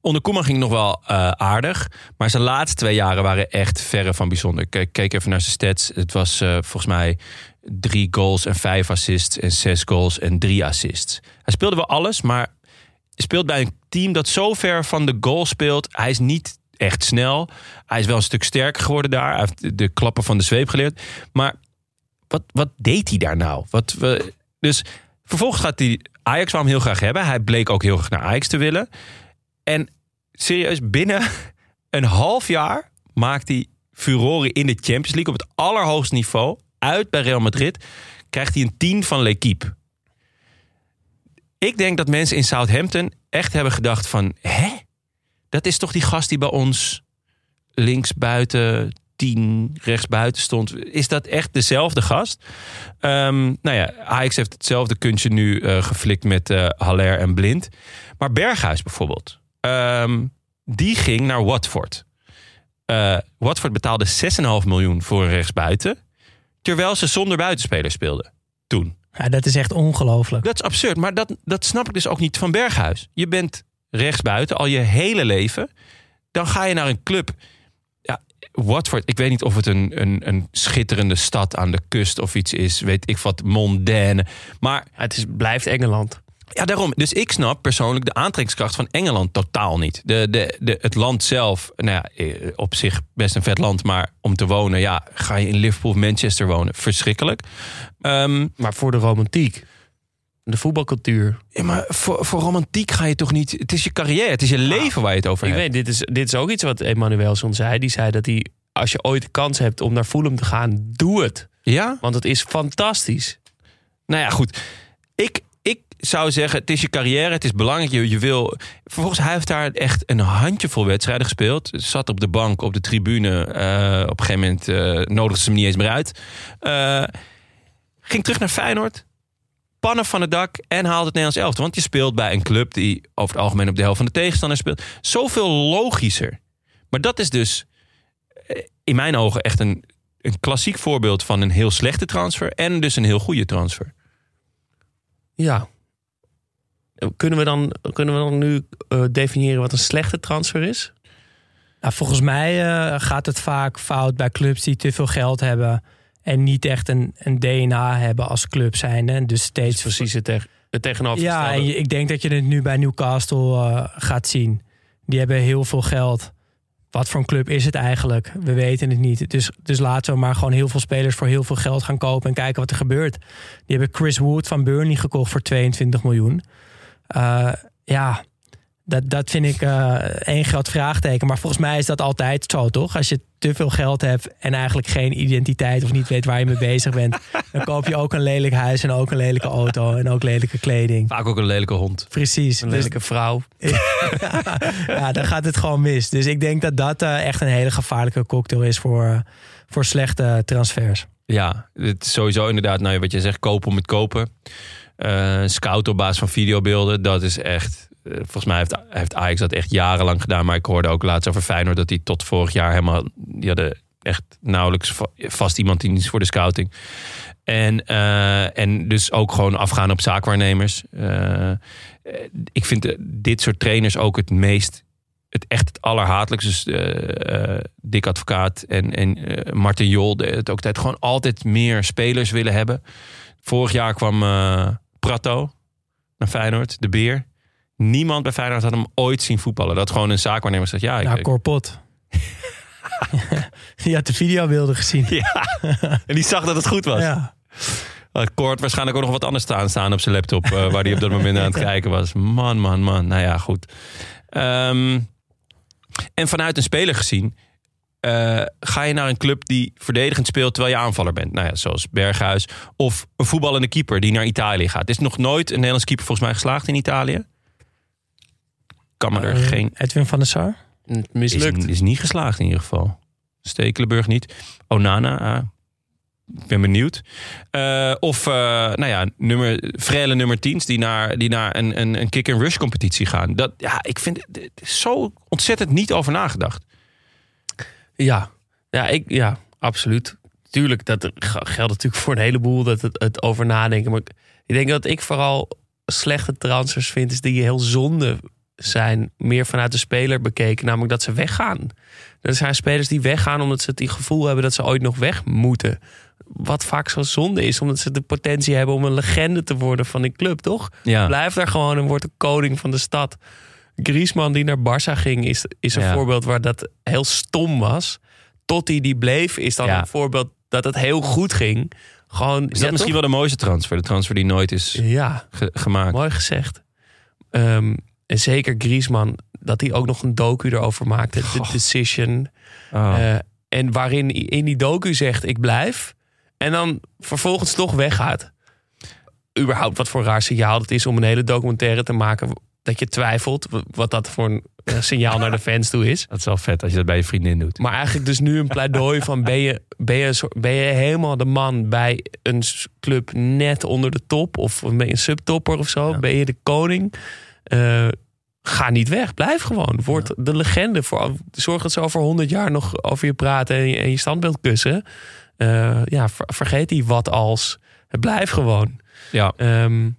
Onder Koeman ging nog wel aardig. Maar zijn laatste twee jaren waren echt verre van bijzonder. Ik keek- even naar zijn stats. Het was volgens mij drie goals en vijf assists. En zes goals en drie assists. Hij speelde wel alles, maar speelt bij een team dat zo ver van de goal speelt. Hij is niet echt snel. Hij is wel een stuk sterker geworden daar. Hij heeft de- klappen van de zweep geleerd. Maar wat, wat deed hij daar nou? Wat, we, dus vervolgens gaat hij... Ajax wou hem heel graag hebben. Hij bleek ook heel graag naar Ajax te willen. En serieus, binnen een half jaar maakt hij furoren in de Champions League op het allerhoogste niveau. Uit bij Real Madrid. Krijgt hij een 10 van L'Equipe. Ik denk dat mensen in Southampton echt hebben gedacht van... Hè? Dat is toch die gast die bij ons links buiten, 10 rechts buiten stond. Is dat echt dezelfde gast? Ehm, nou ja, Ajax heeft hetzelfde kunstje nu eh, geflikt met eh Haller en Blind. Maar Berghuis bijvoorbeeld. ehm, die ging naar Watford. Eh, Watford betaalde 6,5 miljoen voor een rechtsbuiten. Terwijl ze zonder buitenspeler speelden. Toen. Ja, dat is echt ongelooflijk. Dat is absurd, maar dat, dat snap ik dus ook niet van Berghuis. Je bent rechtsbuiten al je hele leven. Dan ga je naar een club. Ja, Watford, ik weet niet of het een, een, een schitterende stad aan de kust of iets is. Weet ik wat, mondaine. Maar Het is, blijft Engeland. Ja, daarom. Dus ik snap persoonlijk de aantrekkingskracht van Engeland totaal niet. De, de, de, het land zelf, nou ja, eh, op zich best een vet land. Maar om te wonen, ja, ga je in Liverpool of Manchester wonen. Verschrikkelijk. Ehm, Maar voor de romantiek. De voetbalcultuur. ja, maar voor, voor romantiek ga je toch niet... Het is je carrière, het is je leven waar je het over Ik hebt. weet, dit is, dit is ook iets wat Emanuelson zei. Die zei dat hij, als je ooit de kans hebt om naar Fulham te gaan, doe het. Ja? Want het is fantastisch. Nou ja, goed. Ik, ik zou zeggen, het is je carrière, het is belangrijk. Je, je wil... Vervolgens, hij heeft daar echt een handjevol wedstrijden gespeeld. Zat op de bank, op de tribune. eh, op een gegeven moment eh nodigde ze hem niet eens meer uit. Eh, ging terug naar Feyenoord. Pannen van het dak en haalde het Nederlands elftal. Want je speelt bij een club die over het algemeen op de helft van de tegenstander speelt. Zoveel logischer. Maar dat is dus in mijn ogen echt een, een klassiek voorbeeld van een heel slechte transfer. En dus een heel goede transfer. Ja. Kunnen we dan, kunnen we dan nu eh, definiëren wat een slechte transfer is? Nou, volgens mij eh, gaat het vaak fout bij clubs die te veel geld hebben. En niet echt een, een DNA hebben als club zijn. En dus steeds precies het, teg- het Ja, en je- ik denk dat je het nu bij Newcastle eh, gaat zien. Die hebben heel veel geld. Wat voor een club is het eigenlijk? We weten het niet. Dus, dus laten we maar gewoon heel veel spelers voor heel veel geld gaan kopen en kijken wat er gebeurt. Die hebben Chris Wood van Burnley gekocht voor 22 miljoen. Eh, ja, dat, dat vind ik eh één groot vraagteken. Maar volgens mij is dat altijd zo, toch? Als je te veel geld hebt en eigenlijk geen identiteit of niet weet waar je mee bezig bent, [laughs] dan koop je ook een lelijk huis en ook een lelijke auto en ook lelijke kleding. Vaak ook een lelijke hond. Precies. Een Dus lelijke vrouw. [laughs] ja, dan gaat het gewoon mis. Dus ik denk dat dat eh, echt een hele gevaarlijke cocktail is voor, voor slechte transfers. Ja, het is sowieso inderdaad, nou, wat je zegt, kopen om het kopen. Eh scout op basis van videobeelden, dat is echt... eh, volgens mij heeft, heeft Ajax dat echt jarenlang gedaan. Maar ik hoorde ook laatst over Feyenoord dat die tot vorig jaar helemaal... Die hadden echt nauwelijks va- vast iemand die is voor de scouting. En, eh, en dus ook gewoon afgaan op zaakwaarnemers. Ik vind dit soort trainers ook het meest... Het echt het allerhatelijkste. Dus eh, Dick Advocaat en, en Martin Jol. Het ook tijd gewoon altijd meer spelers willen hebben. Vorig jaar kwam Prato naar Feyenoord, de beer. Niemand bij Feyenoord had hem ooit zien voetballen. Dat gewoon een zaakwaarnemer zegt, ja, ik, Nou, Corpot. Je had de videobeelden gezien. ja. En die zag dat het goed was. Ja. Had Kort waarschijnlijk ook nog wat anders staan, staan op zijn laptop. eh, waar hij op dat moment aan het [laughs] kijken was. Man, man, man. Nou ja, goed. Ehm, en vanuit een speler gezien. Eh, ga je naar een club die verdedigend speelt terwijl je aanvaller bent. Nou ja, zoals Berghuis. Of een voetballende keeper die naar Italië gaat. Er is nog nooit een Nederlands keeper volgens mij geslaagd in Italië. Kan me er Eh, geen... Edwin van der Sar. Het Is, mislukt. is niet geslaagd in ieder geval. Stekelenburg niet. Onana, ah, ik ben benieuwd. Eh, of, eh, nou ja, nummer, frele nummer 10's die naar, die naar een, een, een kick-and-rush competitie gaan. Dat, ja, ik vind het zo ontzettend niet over nagedacht. Ja, ja, ik, ja absoluut. Tuurlijk, dat geldt natuurlijk voor een heleboel dat het, het over nadenken. Maar ik denk dat ik vooral slechte transfers vind, is die heel zonde zijn. Meer vanuit de speler bekeken, namelijk dat ze weggaan. Er zijn spelers die weggaan omdat ze het gevoel hebben dat ze ooit nog weg moeten. Wat vaak zo zonde is, omdat ze de potentie hebben om een legende te worden van die club, toch? Ja, Blijf daar gewoon en word de koning van de stad. Griezmann die naar Barça ging, is, is een Ja. voorbeeld waar dat heel stom was. Totti die bleef, is dan Ja. een voorbeeld dat het heel goed ging. Gewoon, is dat misschien wel de mooiste transfer? De transfer die nooit is Ja, ge- gemaakt. mooi gezegd. Ehm, en zeker Griezmann, dat hij ook nog een docu erover maakte. The Decision. Oh. Eh, en waarin hij in die docu zegt, ik blijf. En dan vervolgens toch weggaat. Überhaupt wat voor raar signaal het is om een hele documentaire te maken... dat je twijfelt wat dat voor een eh, signaal naar de fans toe is. dat is wel vet als je dat bij je vriendin doet. Maar eigenlijk dus nu een pleidooi van... ben je, ben je, ben je helemaal de man bij een club net onder de top... of ben je een subtopper of zo? Ja. Ben je de koning? Eh, ga niet weg, blijf gewoon. Word de legende. Voor, zorg dat ze over 100 jaar nog over je praten... en je, en je standbeeld kussen. Eh, ja, ver- vergeet die wat als. Blijf gewoon. Ja, Ehm,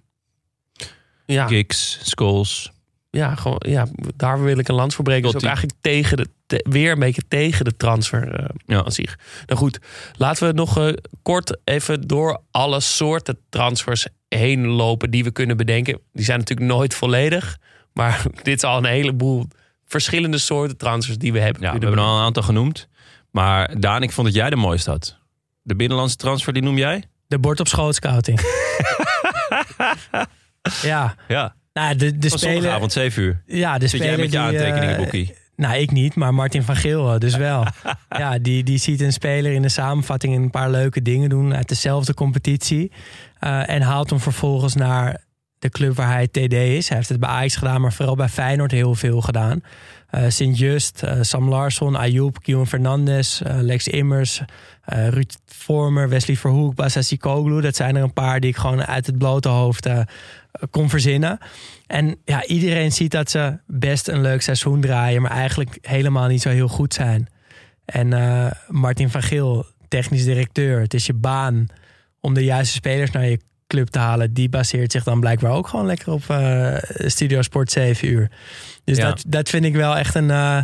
ja, Giggs, Scholes. ja, gewoon, ja, daar wil ik een lans voor breken. Dus ook eigenlijk tegen de, te- weer een beetje tegen de transfer eh, Ja. aan zich. Nou goed, laten we nog eh, kort even door alle soorten transfers heen lopen die we kunnen bedenken. Die zijn natuurlijk nooit volledig. Maar [laughs] dit is al een heleboel verschillende soorten transfers die we hebben. Ja, we hebben er al een aantal genoemd. Maar Daan, ik vond dat jij de mooiste had. De binnenlandse transfer, die noem jij? De bord op schoot scouting. [laughs] ja, Ja, nou, de, de speler... zondagavond, 7 uur. Ja, de Zit jij speler met je die, eh, aantekeningenboekie? Nou, ik niet, maar Martin van Geel dus wel. [laughs] ja, die, die ziet een speler in de samenvatting een paar leuke dingen doen uit dezelfde competitie. Eh, en haalt hem vervolgens naar de club waar hij TD is. Hij heeft het bij Ajax gedaan, maar vooral bij Feyenoord heel veel gedaan. Eh Sint-Just, eh, Sam Larsson, Ayoub, Kion Fernandes, eh, Lex Immers, eh, Ruud Vormer, Wesley Verhoek, Basasi Koglu. Dat zijn er een paar die ik gewoon uit het blote hoofd eh, kon verzinnen. En ja, iedereen ziet dat ze best een leuk seizoen draaien, maar eigenlijk helemaal niet zo heel goed zijn. En eh, Martin van Geel, technisch directeur, het is je baan om de juiste spelers naar je club te halen. Die baseert zich dan blijkbaar ook gewoon lekker op eh, Studio Sport 7 uur. Dus Ja. dat, dat vind ik wel echt een, eh,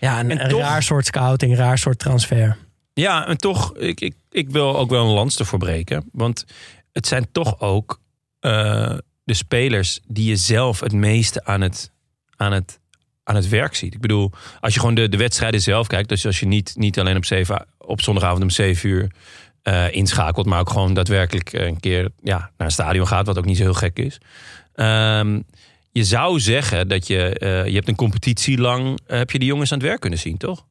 ja, een, En een toch- raar soort scouting, een raar soort transfer. Ja, en toch, ik, ik, ik wil ook wel een lans ervoor breken. Want het zijn toch ook eh, de spelers die je zelf het meeste aan het, aan het, aan het werk ziet. Ik bedoel, als je gewoon de, de wedstrijden zelf kijkt, dus als je niet, niet alleen op, zeven, op zondagavond om 7 uur eh, inschakelt, maar ook gewoon daadwerkelijk een keer ja, naar een stadion gaat, wat ook niet zo heel gek is. Ehm, je zou zeggen dat je, eh, je hebt een competitie lang, heb je die jongens aan het werk kunnen zien, toch?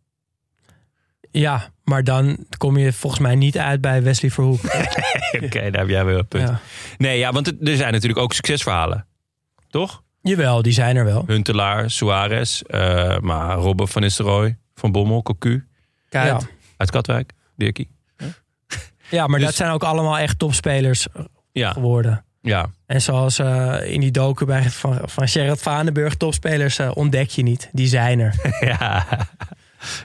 Ja, maar dan kom je volgens mij niet uit bij Wesley Verhoek. [laughs] Oké, daar heb jij wel een punt. Ja. Nee, ja, want er zijn natuurlijk ook succesverhalen. Toch? Jawel, die zijn er wel. Huntelaar, Suarez, eh, maar Robben van Nistelrooy, Van Bommel, Cocu, Kijk, Ja. uit Katwijk, Dirkie. Ja, maar Dus- dat zijn ook allemaal echt topspelers Ja, geworden. ja. En zoals eh, in die docu bij, van, van Gerard Vanenburg, topspelers eh, ontdek je niet. Die zijn er. [laughs] [laughs] ja.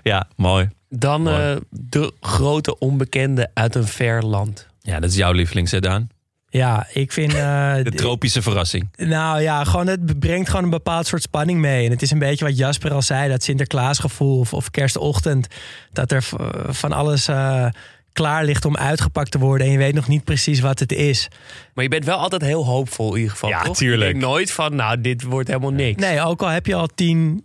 Ja, mooi. Dan Mooi. eh, de grote onbekende uit een ver land. Ja, dat is jouw lievelingsedaan. Ja, ik vind... [laughs] eh, De tropische verrassing. Nou ja, gewoon, het brengt gewoon een bepaald soort spanning mee. En het is een beetje wat Jasper al zei, dat Sinterklaasgevoel of, of kerstochtend. Dat er v- van alles eh, klaar ligt om uitgepakt te worden en je weet nog niet precies wat het is. Maar je bent wel altijd heel hoopvol in ieder geval, Ja, toch? tuurlijk. Je denkt nooit van, nou, dit wordt helemaal niks. Nee, ook al heb je al tien,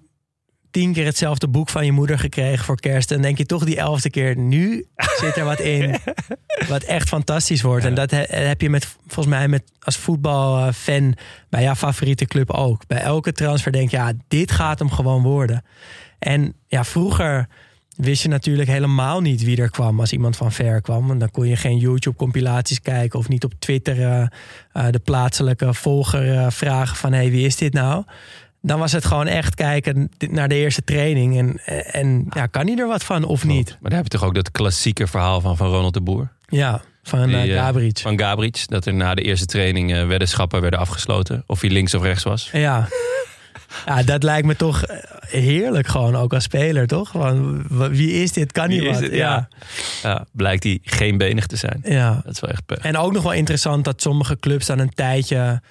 tien keer hetzelfde boek van je moeder gekregen voor kerst. Dan denk je toch die elfde keer, nu zit er wat in [laughs] wat echt fantastisch wordt. En dat he- heb je met, volgens mij met, als voetbalfan bij jouw favoriete club ook. Bij elke transfer denk je, ja, dit gaat hem gewoon worden. En ja, vroeger wist je natuurlijk helemaal niet wie er kwam als iemand van ver kwam. En dan kon je geen YouTube-compilaties kijken of niet op Twitter eh, eh, de plaatselijke volger eh, vragen van... hé, hey, wie is dit nou? Dan was het gewoon echt kijken naar de eerste training. En, en ja, kan hij er wat van of niet? Maar daar heb je toch ook dat klassieke verhaal van, van Ronald de Boer. Ja, van Die, eh eh, Gabric. Van Gabric. Dat er na de eerste training eh, weddenschappen werden afgesloten. Of hij links of rechts was. Ja. ja, dat lijkt me toch heerlijk gewoon, ook als speler, toch? Van, w- wie is dit? Kan Wie hij is wat? dit? Ja. Ja, blijkt hij geen benig te zijn. ja. Dat is wel echt pech. En ook nog wel interessant dat sommige clubs dan een tijdje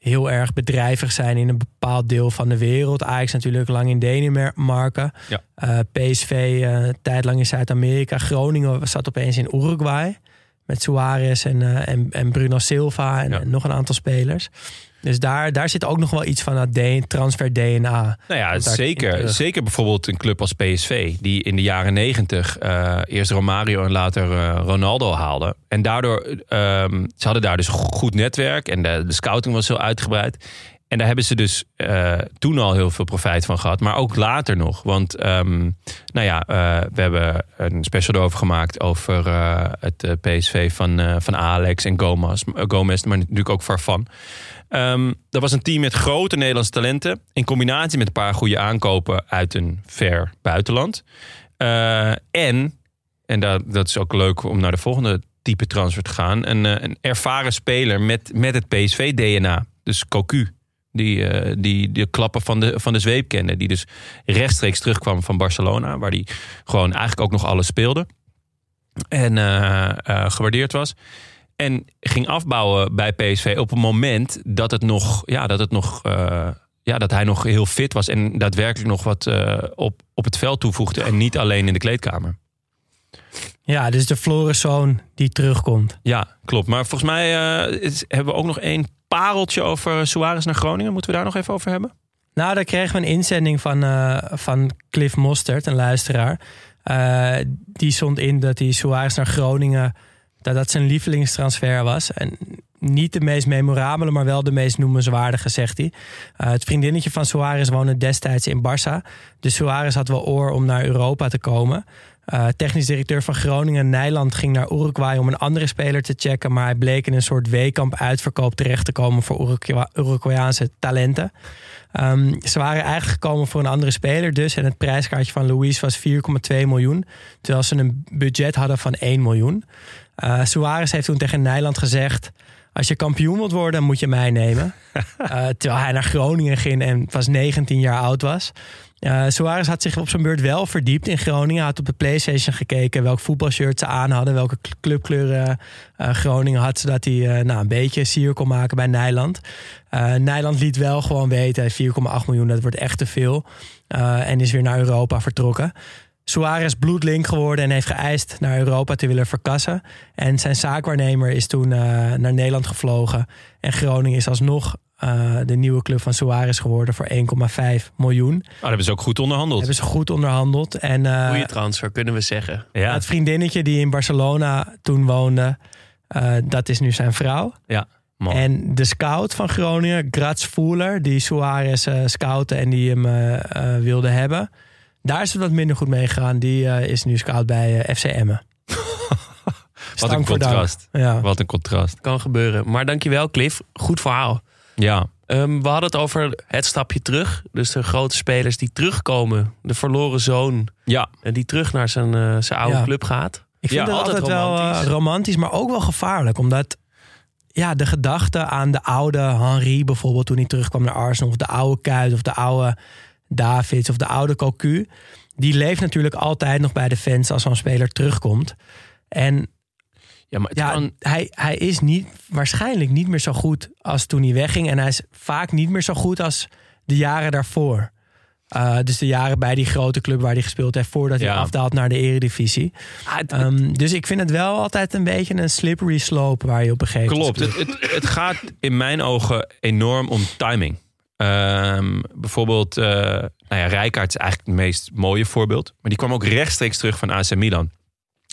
heel erg bedrijvig zijn in een bepaald deel van de wereld. Ajax natuurlijk lang in Denemarken. Ja. Eh, PSV eh, een tijd lang in Zuid-Amerika. Groningen zat opeens in Uruguay. Met Suarez en, eh, en, en Bruno Silva en, Ja. en nog een aantal spelers. Dus daar, daar zit ook nog wel iets van dat transfer DNA. Nou ja, zeker. terug. Zeker bijvoorbeeld een club als PSV, die in de jaren negentig eh, eerst Romario en later eh, Ronaldo haalde. En daardoor, ehm, ze hadden daar dus go- goed netwerk en de, de scouting was heel uitgebreid. En daar hebben ze dus eh, toen al heel veel profijt van gehad, maar ook later nog. Want, ehm, nou ja, eh, we hebben een special erover gemaakt over eh, het eh, PSV van, eh, van Alex en Gomez, Gomez, maar natuurlijk ook Farfan. Ehm, dat was een team met grote Nederlandse talenten. In combinatie met een paar goede aankopen uit een ver buitenland. Eh, en, en dat, dat is ook leuk om naar de volgende type transfer te gaan. Een, eh, een ervaren speler met, met het PSV-DNA. Dus Cocu. Die, eh, die de klappen van de, van de zweep kende. Die dus rechtstreeks terugkwam van Barcelona. Waar die gewoon eigenlijk ook nog alles speelde. En gewaardeerd was. En ging afbouwen bij PSV op een moment dat het nog, ja, dat het nog eh, ja, dat hij nog heel fit was en daadwerkelijk nog wat eh, op, op het veld toevoegde. En niet alleen in de kleedkamer. Ja, dus de Floriszoon die terugkomt. Ja, klopt. Maar volgens mij eh, is- hebben we ook nog één pareltje over Suarez naar Groningen. Moeten we daar nog even over hebben? Nou, daar kregen we een inzending van, van Cliff Mostert, een luisteraar. Die stond in dat hij Suarez naar Groningen, dat dat zijn lievelingstransfer was. En niet de meest memorabele, maar wel de meest noemenswaardige, zegt hij. Eh, het vriendinnetje van Suarez woonde destijds in Barça. Dus Suarez had wel oor om naar Europa te komen. Eh, technisch directeur van Groningen, Nijland, ging naar Uruguay om een andere speler te checken. Maar hij bleek in een soort weekamp uitverkoop terecht te komen voor Urugu- Uruguayaanse talenten. Ehm, ze waren eigenlijk gekomen voor een andere speler dus. En het prijskaartje van Luis was 4,2 miljoen. Terwijl ze een budget hadden van 1 miljoen. Eh Suarez heeft toen tegen Nijland gezegd... als je kampioen wilt worden, moet je mij nemen. [laughs] Eh, terwijl hij naar Groningen ging en pas 19 jaar oud was. Eh Suarez had zich op zijn beurt wel verdiept in Groningen. Had op de Playstation gekeken welk voetbalshirt ze aan hadden. Welke cl- clubkleuren eh, Groningen had. Zodat hij eh, nou, een beetje sier kon maken bij Nijland. Nijland liet wel gewoon weten, 4,8 miljoen, dat wordt echt te veel. En is weer naar Europa vertrokken. Suarez bloedlink geworden en heeft geëist naar Europa te willen verkassen. En zijn zaakwaarnemer is toen naar Nederland gevlogen. En Groningen is alsnog eh, de nieuwe club van Suarez geworden voor 1,5 miljoen. Oh, dat hebben ze ook goed onderhandeld. Hebben ze goed onderhandeld. En eh, Goeie transfer, kunnen we zeggen. Ja, het vriendinnetje die in Barcelona toen woonde, eh, dat is nu zijn vrouw. ja. Mooi. En de scout van Groningen, Graz Voeler, die Suarez eh scoutte en die hem wilde hebben. Daar is het wat minder goed mee gegaan. Die eh, is nu scout bij eh, FC Emmen. [laughs] Wat een contrast. Ja. Wat een contrast. Kan gebeuren. Maar dankjewel, Cliff. Goed verhaal. Ja, Ehm, we hadden het over het stapje terug. Dus de grote spelers die terugkomen. De verloren zoon. ja. En die terug naar zijn, eh, zijn oude Ja. club gaat. Ik vind Ja, het altijd, altijd wel romantisch. eh, romantisch, maar ook wel gevaarlijk. Omdat ja, de gedachte aan de oude Henri bijvoorbeeld... toen hij terugkwam naar Arsenal... of de oude Kuit of de oude Davids of de oude Cocu... die leeft natuurlijk altijd nog bij de fans als zo'n speler terugkomt. En ja maar ja, kan... hij, hij is niet, waarschijnlijk niet meer zo goed als toen hij wegging. En hij is vaak niet meer zo goed als de jaren daarvoor. Uh, dus de jaren bij die grote club waar hij gespeeld heeft... voordat Ja. hij afdaalt naar de eredivisie. Ah, het- Um, dus ik vind het wel altijd een beetje een slippery slope... waar je op een gegeven moment... Klopt. Het, het, het gaat in mijn ogen enorm om timing. Ehm, bijvoorbeeld, eh nou ja, Rijkaard is eigenlijk het meest mooie voorbeeld. Maar die kwam ook rechtstreeks terug van AC Milan.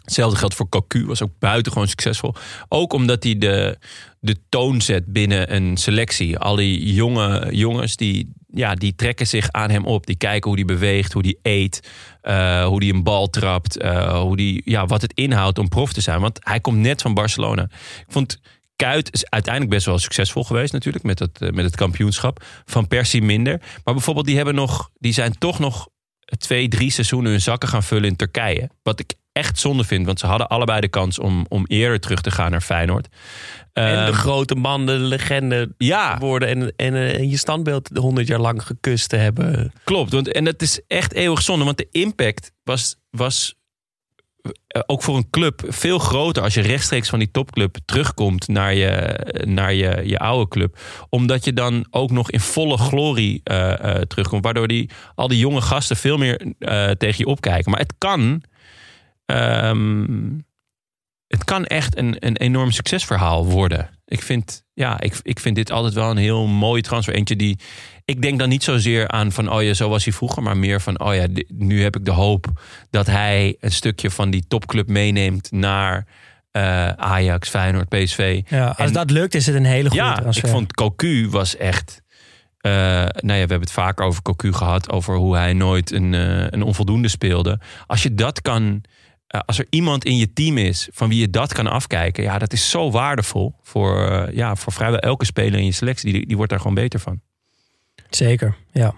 Hetzelfde geldt voor Cocu, was ook buitengewoon succesvol. Ook omdat hij de, de toon zet binnen een selectie. Al die jonge jongens, die, ja, die trekken zich aan hem op. Die kijken hoe hij beweegt, hoe hij eet, eh, hoe hij een bal trapt. eh, hoe die, ja, wat het inhoudt om prof te zijn. Want hij komt net van Barcelona. Ik vond Kuit is uiteindelijk best wel succesvol geweest natuurlijk met het, eh, met het kampioenschap. Van Persie minder. Maar bijvoorbeeld die, hebben nog, die zijn toch nog twee, drie seizoenen hun zakken gaan vullen in Turkije. Wat ik echt zonde vind, want ze hadden allebei de kans om, om eerder terug te gaan naar Feyenoord. En de Ehm, grote man, de legende ja, worden. En, en, eh, en je standbeeld honderd jaar lang gekust te hebben. klopt. Want, en dat is echt eeuwig zonde, want de impact was, was eh, ook voor een club veel groter als je rechtstreeks van die topclub terugkomt naar je, naar je, je oude club. Omdat je dan ook nog in volle glorie eh, eh, terugkomt. Waardoor die, al die jonge gasten veel meer eh, tegen je opkijken. Maar het kan. Ehm, het kan echt een, een enorm succesverhaal worden. Ik vind, ja, ik, ik vind dit altijd wel een heel mooi transfer. Eentje die. Ik denk dan niet zozeer aan van, oh ja, zo was hij vroeger. Maar meer van, oh ja, nu heb ik de hoop dat hij een stukje van die topclub meeneemt naar eh, Ajax, Feyenoord, PSV. Ja, als En- dat lukt, is het een hele goede Ja, transfer. ik vond Cocu was echt. eh, nou ja, we hebben het vaak over Cocu gehad. Over hoe hij nooit een, eh, een onvoldoende speelde. Als je dat kan. Eh, als er iemand in je team is van wie je dat kan afkijken. Ja, dat is zo waardevol. Voor, eh, ja, voor vrijwel elke speler in je selectie. Die, die wordt daar gewoon beter van. Zeker, ja.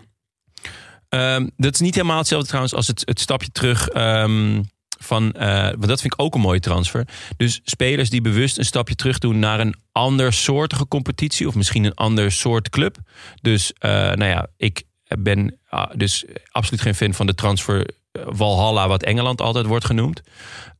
Ehm, dat is niet helemaal hetzelfde trouwens als het, het stapje terug ehm, van. eh, want dat vind ik ook een mooie transfer. Dus spelers die bewust een stapje terug doen naar een ander soortige competitie. Of misschien een ander soort club. Dus nou ja, ik ben ah, dus absoluut geen fan van de transfer. Valhalla, wat Engeland altijd wordt genoemd.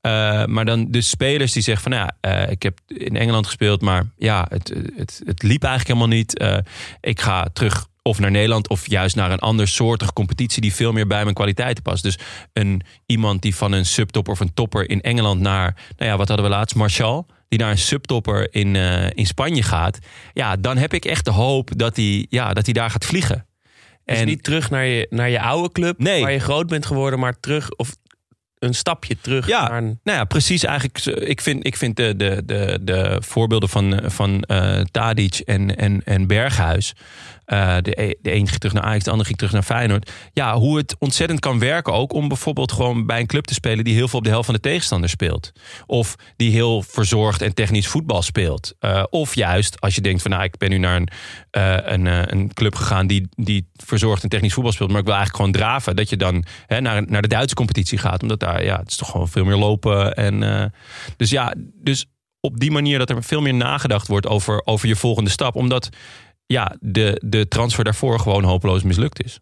Eh, maar dan dus spelers die zeggen van nou ja, eh, ik heb in Engeland gespeeld, maar ja, het, het, het liep eigenlijk helemaal niet. Eh, ik ga terug of naar Nederland of juist naar een ander soortige competitie die veel meer bij mijn kwaliteiten past. Dus een, iemand die van een subtopper of een topper in Engeland naar, nou ja, wat hadden we laatst, Martial, die naar een subtopper in, in Spanje gaat. Ja, dan heb ik echt de hoop dat hij, ja, dat hij daar gaat vliegen. Dus niet terug naar je, naar je oude club, Nee. waar je groot bent geworden, maar terug of een stapje terug Ja, naar een nou ja, precies. Eigenlijk, ik vind, ik vind de, de, de, de voorbeelden van, van eh Tadic en, en, en Berghuis. Eh, de, e- de een ging terug naar Ajax, de ander ging terug naar Feyenoord. Ja, hoe het ontzettend kan werken ook om bijvoorbeeld gewoon bij een club te spelen die heel veel op de helft van de tegenstander speelt. Of die heel verzorgd en technisch voetbal speelt. Eh, of juist als je denkt van nou, ik ben nu naar een, eh, een, een club gegaan die, die verzorgd en technisch voetbal speelt, maar ik wil eigenlijk gewoon draven. Dat je dan hè, naar, naar de Duitse competitie gaat. Omdat daar, ja, het is toch gewoon veel meer lopen. En, dus ja, dus op die manier dat er veel meer nagedacht wordt over, over je volgende stap. Omdat ja, de, de transfer daarvoor gewoon hopeloos mislukt is.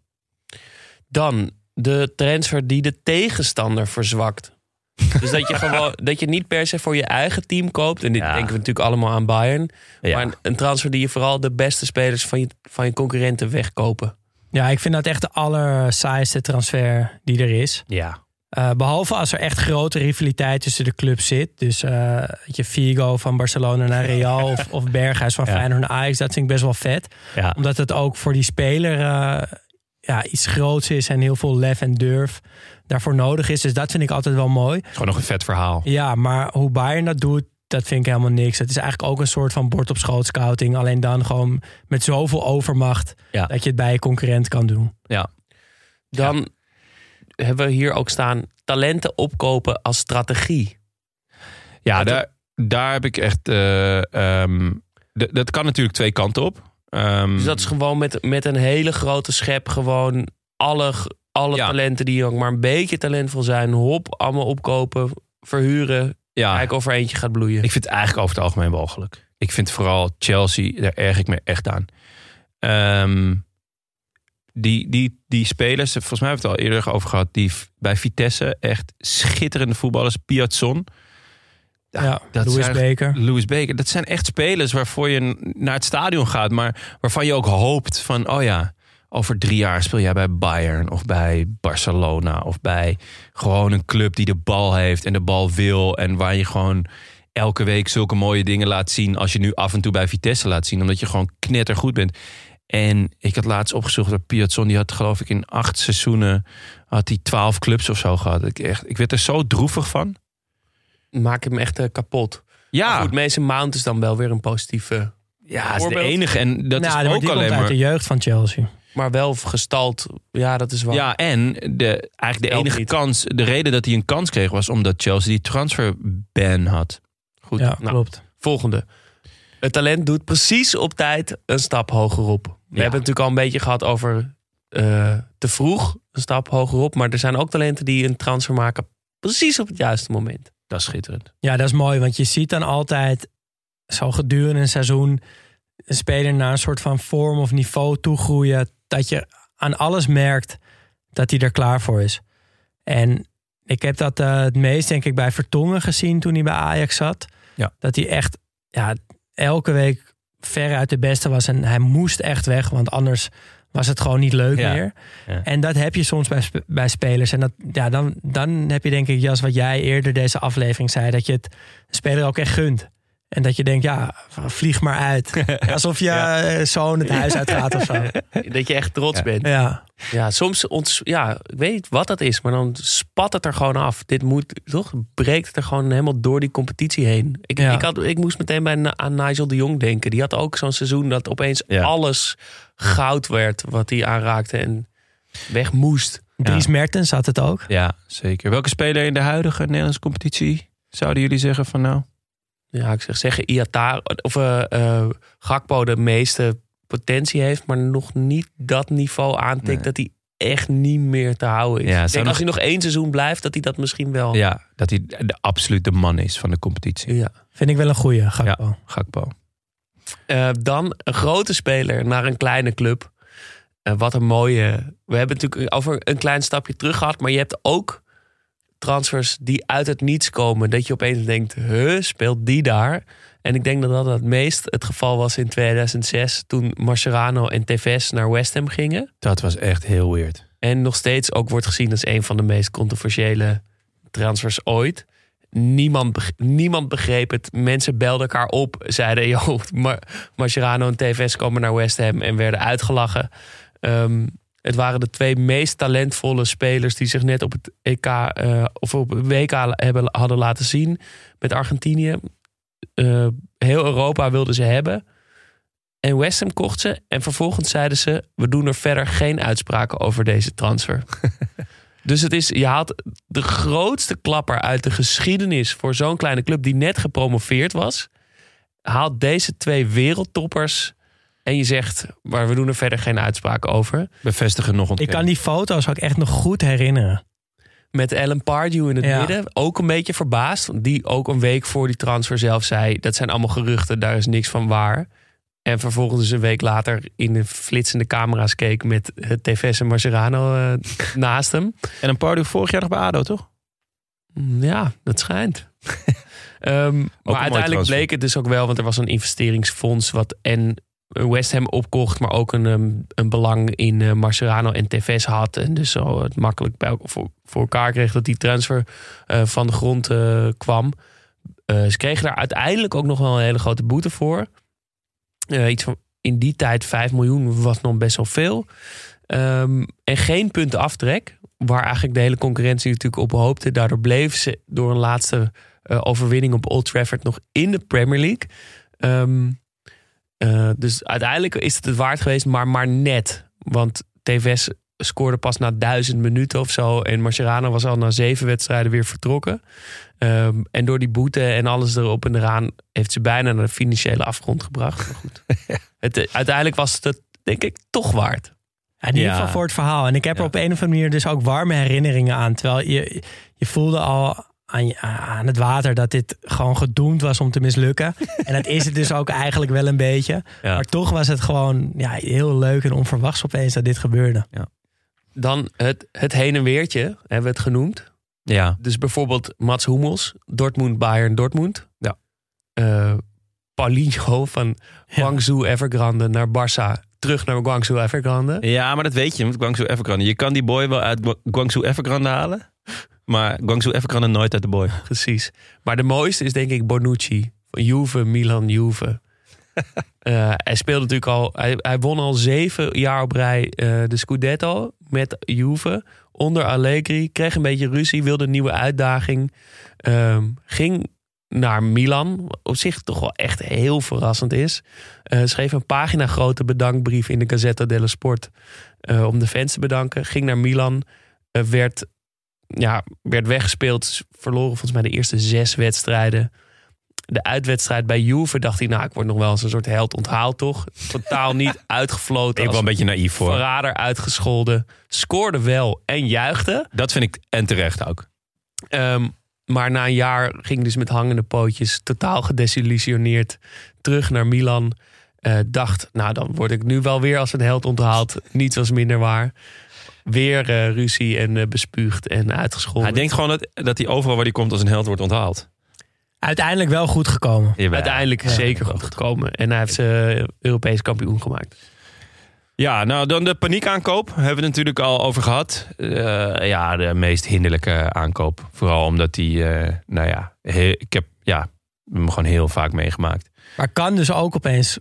Dan de transfer die de tegenstander verzwakt. Dus dat je [laughs] gewoon dat je niet per se voor je eigen team koopt. En dit Ja. denken we natuurlijk allemaal aan Bayern. Ja. Maar een, een transfer die je vooral de beste spelers van je, van je concurrenten wegkopen. Ja, ik vind dat echt de allersaaiste transfer die er is. Ja. Eh, behalve als er echt grote rivaliteit tussen de clubs zit. Dus eh weet je, Figo van Barcelona naar Real of, of [laughs] Berghuis van Ja. Feyenoord naar Ajax. Dat vind ik best wel vet. Ja. Omdat het ook voor die speler eh, ja, iets groots is en heel veel lef en durf daarvoor nodig is. Dus dat vind ik altijd wel mooi. Gewoon nog een vet verhaal. Ja, maar hoe Bayern dat doet, dat vind ik helemaal niks. Het is eigenlijk ook een soort van bord op schoot scouting. Alleen dan gewoon met zoveel overmacht Ja. dat je het bij je concurrent kan doen. Ja. Dan hebben we hier ook staan talenten opkopen als strategie. Ja, daar, daar heb ik echt. d- dat kan natuurlijk twee kanten op. Ehm, Dus dat is gewoon met, met een hele grote schep gewoon alle, alle Ja. talenten die ook maar een beetje talentvol zijn, hop, allemaal opkopen, verhuren, ja, kijken of er eentje gaat bloeien. ik vind het eigenlijk over het algemeen walgelijk. Ik vind vooral Chelsea, daar erg ik me echt aan. Ehm, die, die, die spelers, volgens mij hebben we het al eerder over gehad, die bij Vitesse echt schitterende voetballers. Piazzon, Ja, dat Louis zijn- Baker. Louis Baker. Dat zijn echt spelers waarvoor je naar het stadion gaat, maar waarvan je ook hoopt van, oh ja, over drie jaar speel jij bij Bayern of bij Barcelona of bij gewoon een club die de bal heeft en de bal wil en waar je gewoon elke week zulke mooie dingen laat zien als je nu af en toe bij Vitesse laat zien, omdat je gewoon knettergoed bent. En ik had laatst opgezocht dat Piazzon, die had geloof ik in acht seizoenen had hij twaalf clubs of zo gehad. Ik, echt, ik werd er zo droevig van. Maak hem echt eh, kapot. Ja, Maar goed, Mason Mount is dan wel weer een positieve, ja, is de enige en dat nou, is ook die alleen komt uit maar. de jeugd van Chelsea. maar wel gestald. Ja, dat is wel. Ja, en de, eigenlijk de enige niet. kans, de reden dat hij een kans kreeg was omdat Chelsea die transferban had. Goed, Ja, nou, klopt. volgende. Het talent doet precies op tijd een stap hogerop. We Ja. hebben het natuurlijk al een beetje gehad over eh, te vroeg een stap hogerop. Maar er zijn ook talenten die een transfer maken precies op het juiste moment. Dat is schitterend. Ja, dat is mooi, want je ziet dan altijd zo gedurende een seizoen een speler naar een soort van vorm of niveau toegroeien. Dat je aan alles merkt dat hij er klaar voor is. En ik heb dat eh, het meest, denk ik, bij Vertongen gezien toen hij bij Ajax zat. Ja. Dat hij echt ja, elke week veruit de beste was. En hij moest echt weg, want anders was het gewoon niet leuk Ja. meer. Ja. En dat heb je soms bij, sp- bij spelers. En dat, ja, dan, dan heb je denk ik, Jas, wat jij eerder deze aflevering zei... dat je het de speler ook echt gunt. En dat je denkt, ja, vlieg maar uit. [laughs] Alsof je eh, zoon het huis [laughs] uitgaat of zo. Dat je echt trots bent. Ja, Ja, soms, ons, ja, ik weet niet wat dat is, maar dan spat het er gewoon af. Dit moet, toch? Breekt het er gewoon helemaal door die competitie heen. Ik, Ja. ik, had, ik moest meteen bij, aan Nigel de Jong denken. Die had ook zo'n seizoen dat opeens Ja. alles goud werd wat hij aanraakte en weg moest. Dries Mertens had het ook. Ja, zeker. Welke speler in de huidige Nederlandse competitie zouden jullie zeggen van nou? Ja, ik zeg zeggen, Iata of eh eh, Gakpo de meeste potentie heeft, maar nog niet dat niveau aantikt Nee. dat hij echt niet meer te houden is. Ja, denk nog- als hij nog één seizoen blijft, dat hij dat misschien wel. Ja, dat hij de absolute man is van de competitie. Ja. Vind ik wel een goeie, Gakpo. Gakpo. Eh, dan een grote speler naar een kleine club. Wat een mooie. We hebben natuurlijk over een klein stapje terug gehad. Maar je hebt ook transfers die uit het niets komen. Dat je opeens denkt: huh, speelt die daar? En ik denk dat dat het meest het geval was in 2006... toen Mascherano en Tevez naar West Ham gingen. Dat was echt heel weird. En nog steeds ook wordt gezien als een van de meest controversiële transfers ooit. Niemand, niemand begreep het. Mensen belden elkaar op. Zeiden, joh, Mar Mascherano en TVS komen naar West Ham. En werden uitgelachen. Ehm, het waren de twee meest talentvolle spelers... die zich net op het EK eh, of op het WK hebben, hadden laten zien. Met Argentinië. Eh, heel Europa wilden ze hebben. En West Ham kocht ze. En vervolgens zeiden ze... we doen er verder geen uitspraken over deze transfer. [laughs] dus het is, je haalt de grootste klapper uit de geschiedenis... voor zo'n kleine club die net gepromoveerd was. Haalt deze twee wereldtoppers... en je zegt, maar we doen er verder geen uitspraken over. Bevestigen nog Ik ontkennen. kan die foto's ook echt nog goed herinneren. Met Alan Pardew in het Ja. midden. Ook een beetje verbaasd. want Die ook een week voor die transfer zelf zei... dat zijn allemaal geruchten, daar is niks van waar. En vervolgens dus een week later in de flitsende camera's keek... met het TVS en Mascherano eh, [laughs] naast hem. En een Pardew vorig jaar nog bij ADO, toch? Mm, Ja, dat schijnt. [laughs] Ehm, maar uiteindelijk transfer. bleek het dus ook wel... want er was een investeringsfonds wat en West Ham opkocht... maar ook een, ehm, een belang in eh, Mascherano en TVS had. En dus zo het makkelijk bij, voor, voor elkaar kreeg... dat die transfer eh, van de grond eh, kwam. Ze kregen daar uiteindelijk ook nog wel een hele grote boete voor. Iets van in die tijd 5 miljoen was nog best wel veel. Ehm, en geen punten aftrek. Waar eigenlijk de hele concurrentie natuurlijk op hoopte. Daardoor bleven ze door een laatste overwinning op Old Trafford nog in de Premier League. Ehm, eh, dus uiteindelijk is het het waard geweest, maar maar net. Want TVS scoorde pas na duizend minuten of zo. En Mascherano was al na zeven wedstrijden weer vertrokken. Ehm, en door die boete en alles erop en eraan... heeft ze bijna naar de financiële afgrond gebracht. Maar goed. [laughs] het, uiteindelijk was het het, denk ik, toch waard. Ja, in ieder Ja. geval voor het verhaal. En ik heb er op een of andere manier dus ook warme herinneringen aan. Terwijl je, je voelde al aan, je- aan het water dat dit gewoon gedoemd was om te mislukken. [laughs] en dat is het dus ook eigenlijk wel een beetje. Ja. Maar toch was het gewoon ja, heel leuk en onverwachts opeens dat dit gebeurde. Dan het, het heen en weertje, hebben we het genoemd. Ja. Dus bijvoorbeeld Mats Hummels, Dortmund, Bayern, Dortmund. Ja. Eh, Paulinho van Guangzhou Evergrande naar Barça. Terug naar Guangzhou Evergrande. ja, maar dat weet je met Guangzhou Evergrande. Je kan die boy wel uit Gua- Guangzhou Evergrande halen. Maar Guangzou Evergrande nooit uit de boy. [laughs] Precies. Maar de mooiste is denk ik Bonucci. Van Juve, Milan, Juve. [laughs] Eh, hij speelde natuurlijk al... Hij, hij won al zeven jaar op rij eh, de Scudetto met Juve. Onder Allegri. Kreeg een beetje ruzie. Wilde een nieuwe uitdaging. Ehm, ging naar Milan. Wat op zich toch wel echt heel verrassend is. Eh, schreef een pagina grote bedankbrief in de Gazzetta dello Sport. om de fans te bedanken. Ging naar Milan. werd ja, werd weggespeeld. Verloren volgens mij de eerste zes wedstrijden. De uitwedstrijd bij Juve dacht hij... nou, ik word nog wel eens een soort held onthaald, toch? Totaal niet [laughs] uitgefloten. Ik wel een beetje naïef voor. verrader uitgescholden. Scoorde wel en juichte. Dat vind ik en terecht ook. Ehm, maar na een jaar ging dus met hangende pootjes... totaal gedesillusioneerd terug naar Milan. Eh, dacht, nou, dan word ik nu wel weer als een held onthaald. Niets was minder waar. Weer eh, ruzie en eh, bespuugd en uitgescholden. Hij denkt gewoon dat, dat hij overal waar hij komt als een held wordt onthaald. Uiteindelijk wel goed gekomen. Uiteindelijk Ja, zeker goed goed. gekomen. En hij heeft ze Europees kampioen gemaakt. Ja, nou dan de paniekaankoop. Hebben we het natuurlijk al over gehad. Eh, ja, de meest hinderlijke aankoop. Vooral omdat die, eh, nou ja, he- ik heb ja, hem gewoon heel vaak meegemaakt. Maar kan dus ook opeens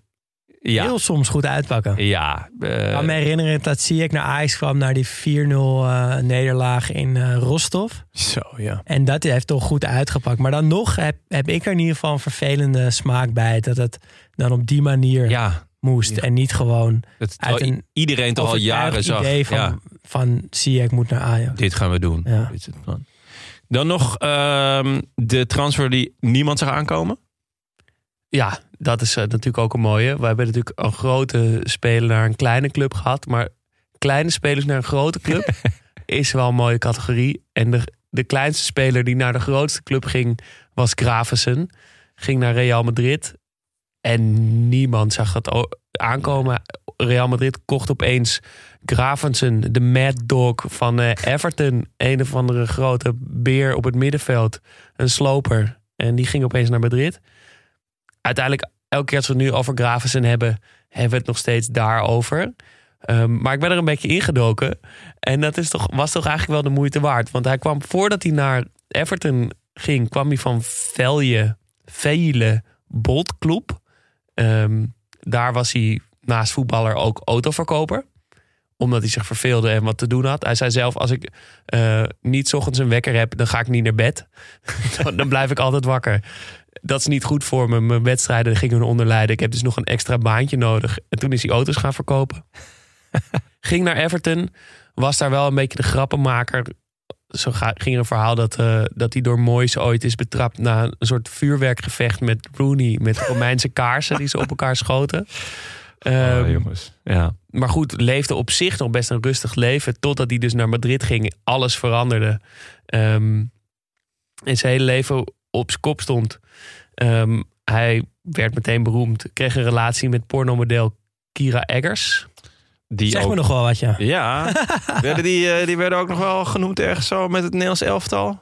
Ja, heel soms goed uitpakken. ja. eh, Ik kan me herinneren dat Ziyech naar Ajax kwam... naar die 4-0 eh, nederlaag in eh, Rostov. zo ja. En dat heeft toch goed uitgepakt. Maar dan nog heb, heb ik er in ieder geval een vervelende smaak bij. Dat het dan op die manier Ja, moest. Ja. En niet gewoon dat uit een iedereen toch al jaren zag. idee van, ja, van Ziyech moet naar Ajax. dit gaan we doen. Ja. Dit is het plan. Dan nog ehm, de transfer die niemand zag aankomen. Ja, dat is eh, natuurlijk ook een mooie. We hebben natuurlijk een grote speler naar een kleine club gehad. Maar kleine spelers naar een grote club [laughs] is wel een mooie categorie. En de, de kleinste speler die naar de grootste club ging was Gravensen. Ging naar Real Madrid. En niemand zag dat aankomen. Real Madrid kocht opeens Gravensen, de mad dog van eh, Everton. Een of andere grote beer op het middenveld. Een sloper. En die ging opeens naar Madrid uiteindelijk, elke keer als we het nu over Gravensen hebben, hebben we het nog steeds daarover. Ehm, maar ik ben er een beetje ingedoken. En dat is toch, was toch eigenlijk wel de moeite waard. Want hij kwam, voordat hij naar Everton ging, kwam hij van Velje, Vele Boltclub. Ehm, daar was hij naast voetballer ook autoverkoper omdat hij zich verveelde en wat te doen had. Hij zei zelf, als ik eh, niet ochtends een wekker heb, dan ga ik niet naar bed. [laughs] dan blijf ik altijd wakker. Dat is niet goed voor me. Mijn wedstrijden gingen onder lijden. Ik heb dus nog een extra baantje nodig. En toen is hij auto's gaan verkopen. [laughs] Ging naar Everton. Was daar wel een beetje de grappenmaker. Zo ging er een verhaal dat, eh, dat hij door Moyes ooit is betrapt... na een soort vuurwerkgevecht met Rooney... met Romeinse kaarsen die ze op elkaar schoten. [laughs] Ehm, Oh, jongens. Ja. maar goed, leefde op zich nog best een rustig leven. Totdat hij dus naar Madrid ging. Alles veranderde. Ehm en zijn hele leven op zijn kop stond. Ehm, hij werd meteen beroemd. Kreeg een relatie met pornomodel Kira Eggers. Die Zeg ook- me nog wel wat, ja. Ja, [laughs] werden die, eh, die werden ook nog wel genoemd ergens zo met het Nederlands elftal.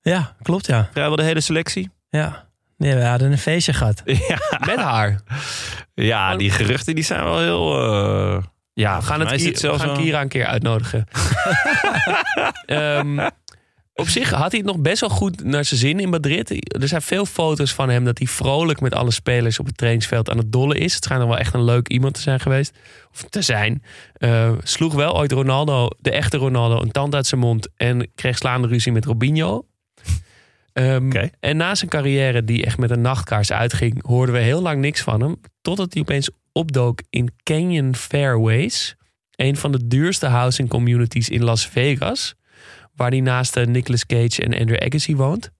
Ja, klopt ja. Vrijwel de hele selectie. ja. Nee, we hadden een feestje gehad. [laughs] Ja, Met haar. ja die geruchten die zijn wel heel... eh, ja, We gaan, het, het zelfs we gaan Kira een keer uitnodigen. [laughs] Ehm, op zich had hij het nog best wel goed naar zijn zin in Madrid. Er zijn veel foto's van hem dat hij vrolijk met alle spelers op het trainingsveld aan het dollen is. Het schijnt nog wel echt een leuk iemand te zijn geweest. Of te zijn. Eh, sloeg wel ooit Ronaldo, de echte Ronaldo, een tand uit zijn mond. En kreeg slaande ruzie met Robinho. Ehm. En na zijn carrière, die echt met een nachtkaars uitging, hoorden we heel lang niks van hem. Totdat hij opeens opdook in Canyon Fairways. Een van de duurste housing communities in Las Vegas. Waar hij naast eh, Nicolas Cage en Andrew Agassi woont.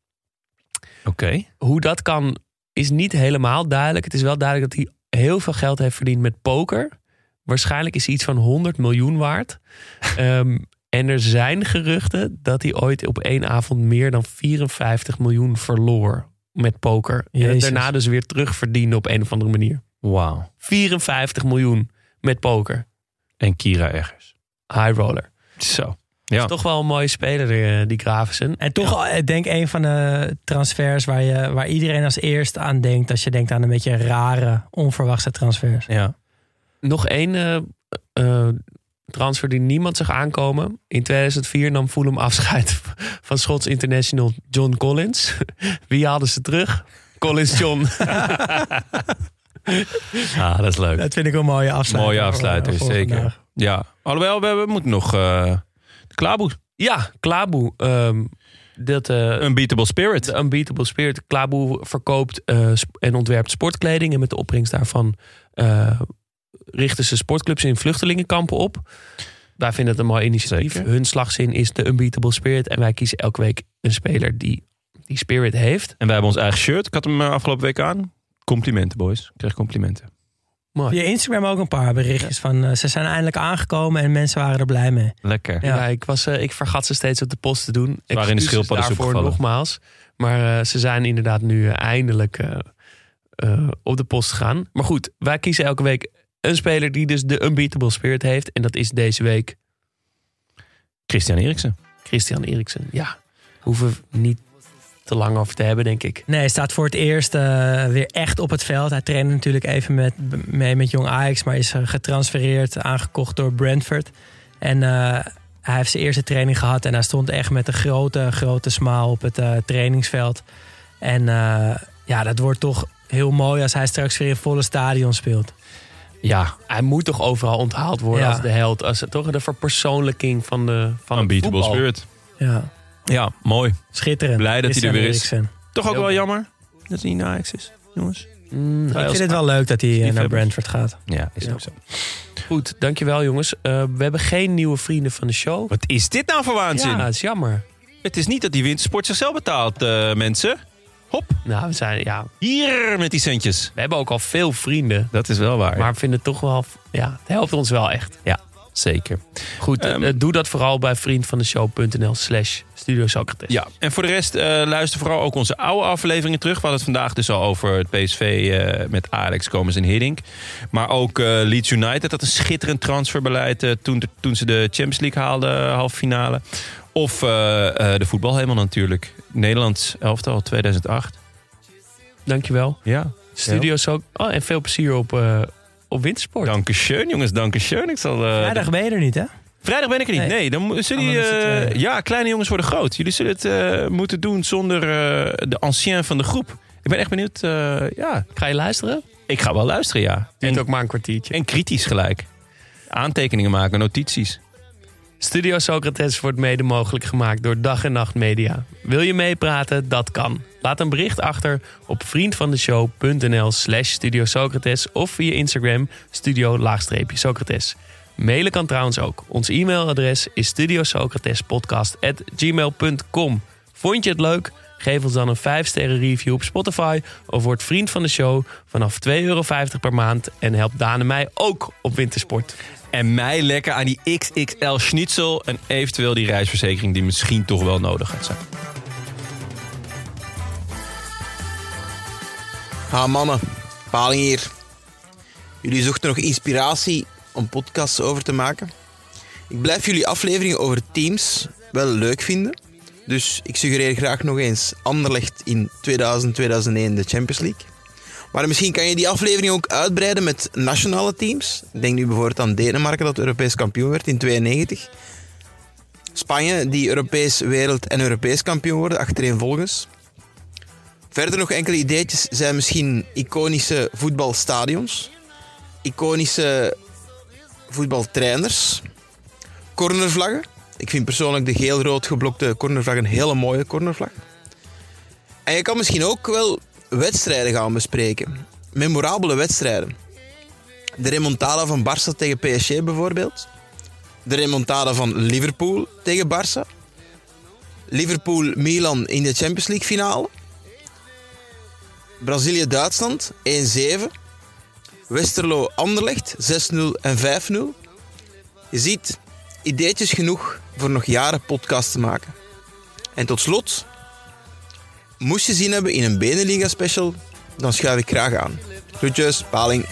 Oké. Hoe dat kan, is niet helemaal duidelijk. Het is wel duidelijk dat hij heel veel geld heeft verdiend met poker. Waarschijnlijk is hij iets van 100 miljoen waard. [laughs] Ehm, en er zijn geruchten dat hij ooit op één avond meer dan 54 miljoen verloor met poker. En daarna dus weer terugverdiende op een of andere manier. Wauw. 54 miljoen met poker. En Kira ergens. High roller. Zo. Ja. Is toch wel een mooie speler, eh, die Gravensen. En toch, ik denk een van de transfers waar, je, waar iedereen als eerst aan denkt. Als je denkt aan een beetje rare, onverwachte transfers. Ja. Nog één eh, eh, transfer die niemand zag aankomen. In 2004 nam Fulham afscheid [laughs] van Schots international John Collins. [laughs] Wie haalden ze terug? Collins John. [laughs] Ah, dat is leuk. Dat vind ik een mooie afsluiting. Mooie voor- voor zeker. vandaag. Ja. Alhoewel, we, we moeten nog eh Klaboe. ja, Klaboe. ehm, dat, eh, Unbeatable Spirit. de Unbeatable Spirit. Klaboe verkoopt eh, en ontwerpt sportkleding. En met de opbrengst daarvan eh, richten ze sportclubs in vluchtelingenkampen op. Wij vinden het een mooi initiatief. Zeker. Hun slagzin is de Unbeatable Spirit. En wij kiezen elke week een speler die die spirit heeft. En wij hebben ons eigen shirt. Ik had hem afgelopen week aan. Complimenten, boys. Ik kreeg complimenten. Mooi. Via Instagram ook een paar berichtjes van eh, ze zijn eindelijk aangekomen en mensen waren er blij mee. Lekker. Ja, Ja. ik, was, eh, ik vergat ze steeds op de post te doen. waren in de Excuses schildpaddensoep daarvoor gevallen. nogmaals. Maar eh, ze zijn inderdaad nu eindelijk op de post gegaan. Maar goed, wij kiezen elke week een speler die dus de Unbeatable Spirit heeft. En dat is deze week Christian Eriksen. Christian Eriksen. Ja, hoeven we niet te lang over te hebben, denk ik. Nee, hij staat voor het eerst eh, weer echt op het veld. Hij trainde natuurlijk even met, mee met Jong Ajax, maar is eh, getransfereerd, aangekocht door Brentford. En eh, hij heeft zijn eerste training gehad en hij stond echt met een grote, grote smile op het trainingsveld. En eh, ja, dat wordt toch heel mooi als hij straks weer in volle stadion speelt. Ja, hij moet toch overal onthaald worden Ja. als de held. Als toch de verpersoonlijking van de van het Unbeatable voetbal. Spirit. Ja, Ja, mooi. schitterend. Blij dat hij er weer is. Eriksen. Toch ook wel jammer dat hij niet naar Ajax is, jongens. Mm, Ik vind het wel leuk dat hij eh, naar. Brentford gaat. Ja, is Ja. ook zo. Goed, dankjewel jongens. Eh, we hebben geen nieuwe vrienden van de show. Wat is dit nou voor waanzin? Ja, dat is jammer. Het is niet dat die wintersport zichzelf betaalt, eh, mensen. Hop, Nou, we zijn, ja, hier met die centjes. we hebben ook al veel vrienden. Dat is wel waar. Maar we vinden het toch wel, ja, het helpt ons wel echt. Zeker. Goed, Ehm, eh, doe dat vooral bij vriendvandeshow.nl slash Studio Socrates. Ja, en voor de rest eh, luister vooral ook onze oude afleveringen terug. We hadden het vandaag dus al over het PSV eh, met Alex Komens en Hiddink. Maar ook eh, Leeds United had een schitterend transferbeleid eh, toen, toen ze de Champions League haalden, halve finale. Of eh, eh, de voetbalhemel natuurlijk. Nederlands elftal 2008. Dankjewel. Ja, Studio ook. Oh, en veel plezier op, eh op wintersport. Dankeschön, jongens, dankeschön. Ik zal, Vrijdag ben je er niet, hè? Vrijdag ben ik er niet. Nee. Nee, dan zullen Oh, jullie... eh, eh, ja, kleine jongens worden groot. Jullie zullen het eh, moeten doen zonder eh, de ancien van de groep. Ik ben echt benieuwd. eh, ja, Ga je luisteren? ik ga wel luisteren, ja. Duurt En, ook maar een kwartiertje. en kritisch gelijk. Aantekeningen maken, notities. Studio Socrates wordt mede mogelijk gemaakt door Dag en Nacht Media. Wil je meepraten? Dat kan. Laat een bericht achter op vriendvandeshow.nl slash Studio Socrates of via Instagram studio-socrates. Mailen kan trouwens ook. Ons e-mailadres is studiosocratespodcast.gmail.com Vond je het leuk? Geef ons dan een 5-sterren review op Spotify of word vriend van de show vanaf 2,50 euro per maand en help Daan en mij ook op wintersport. En mij lekker aan die XXL schnitzel en eventueel die reisverzekering die misschien toch wel nodig gaat zijn. Ha mannen, Paling hier. Jullie zochten nog inspiratie om podcasts over te maken. Ik blijf jullie afleveringen over teams wel leuk vinden. Dus ik suggereer graag nog eens Anderlecht in 2000-2001 de Champions League. Maar misschien kan je die aflevering ook uitbreiden met nationale teams. Denk nu bijvoorbeeld aan Denemarken dat Europees kampioen werd in 92. Spanje die Europees wereld- en Europees kampioen worden achtereenvolgens. Verder nog enkele ideetjes zijn misschien iconische voetbalstadions, iconische voetbaltrainers, cornervlaggen. Ik vind persoonlijk de geel-rood geblokte cornervlag een hele mooie cornervlag. En je kan misschien ook wel wedstrijden gaan bespreken. Memorabele wedstrijden. De remontada van Barça tegen PSG bijvoorbeeld. De remontada van Liverpool tegen Barça. Liverpool-Milan in de Champions League finale. Brazilië-Duitsland 1-7. Westerlo-Anderlecht 6-0 en 5-0. Je ziet, ideetjes genoeg voor nog jaren podcast te maken. En tot slot, moest je zin hebben in een Beneliga special, dan schuif ik graag aan. Groetjes, Paling.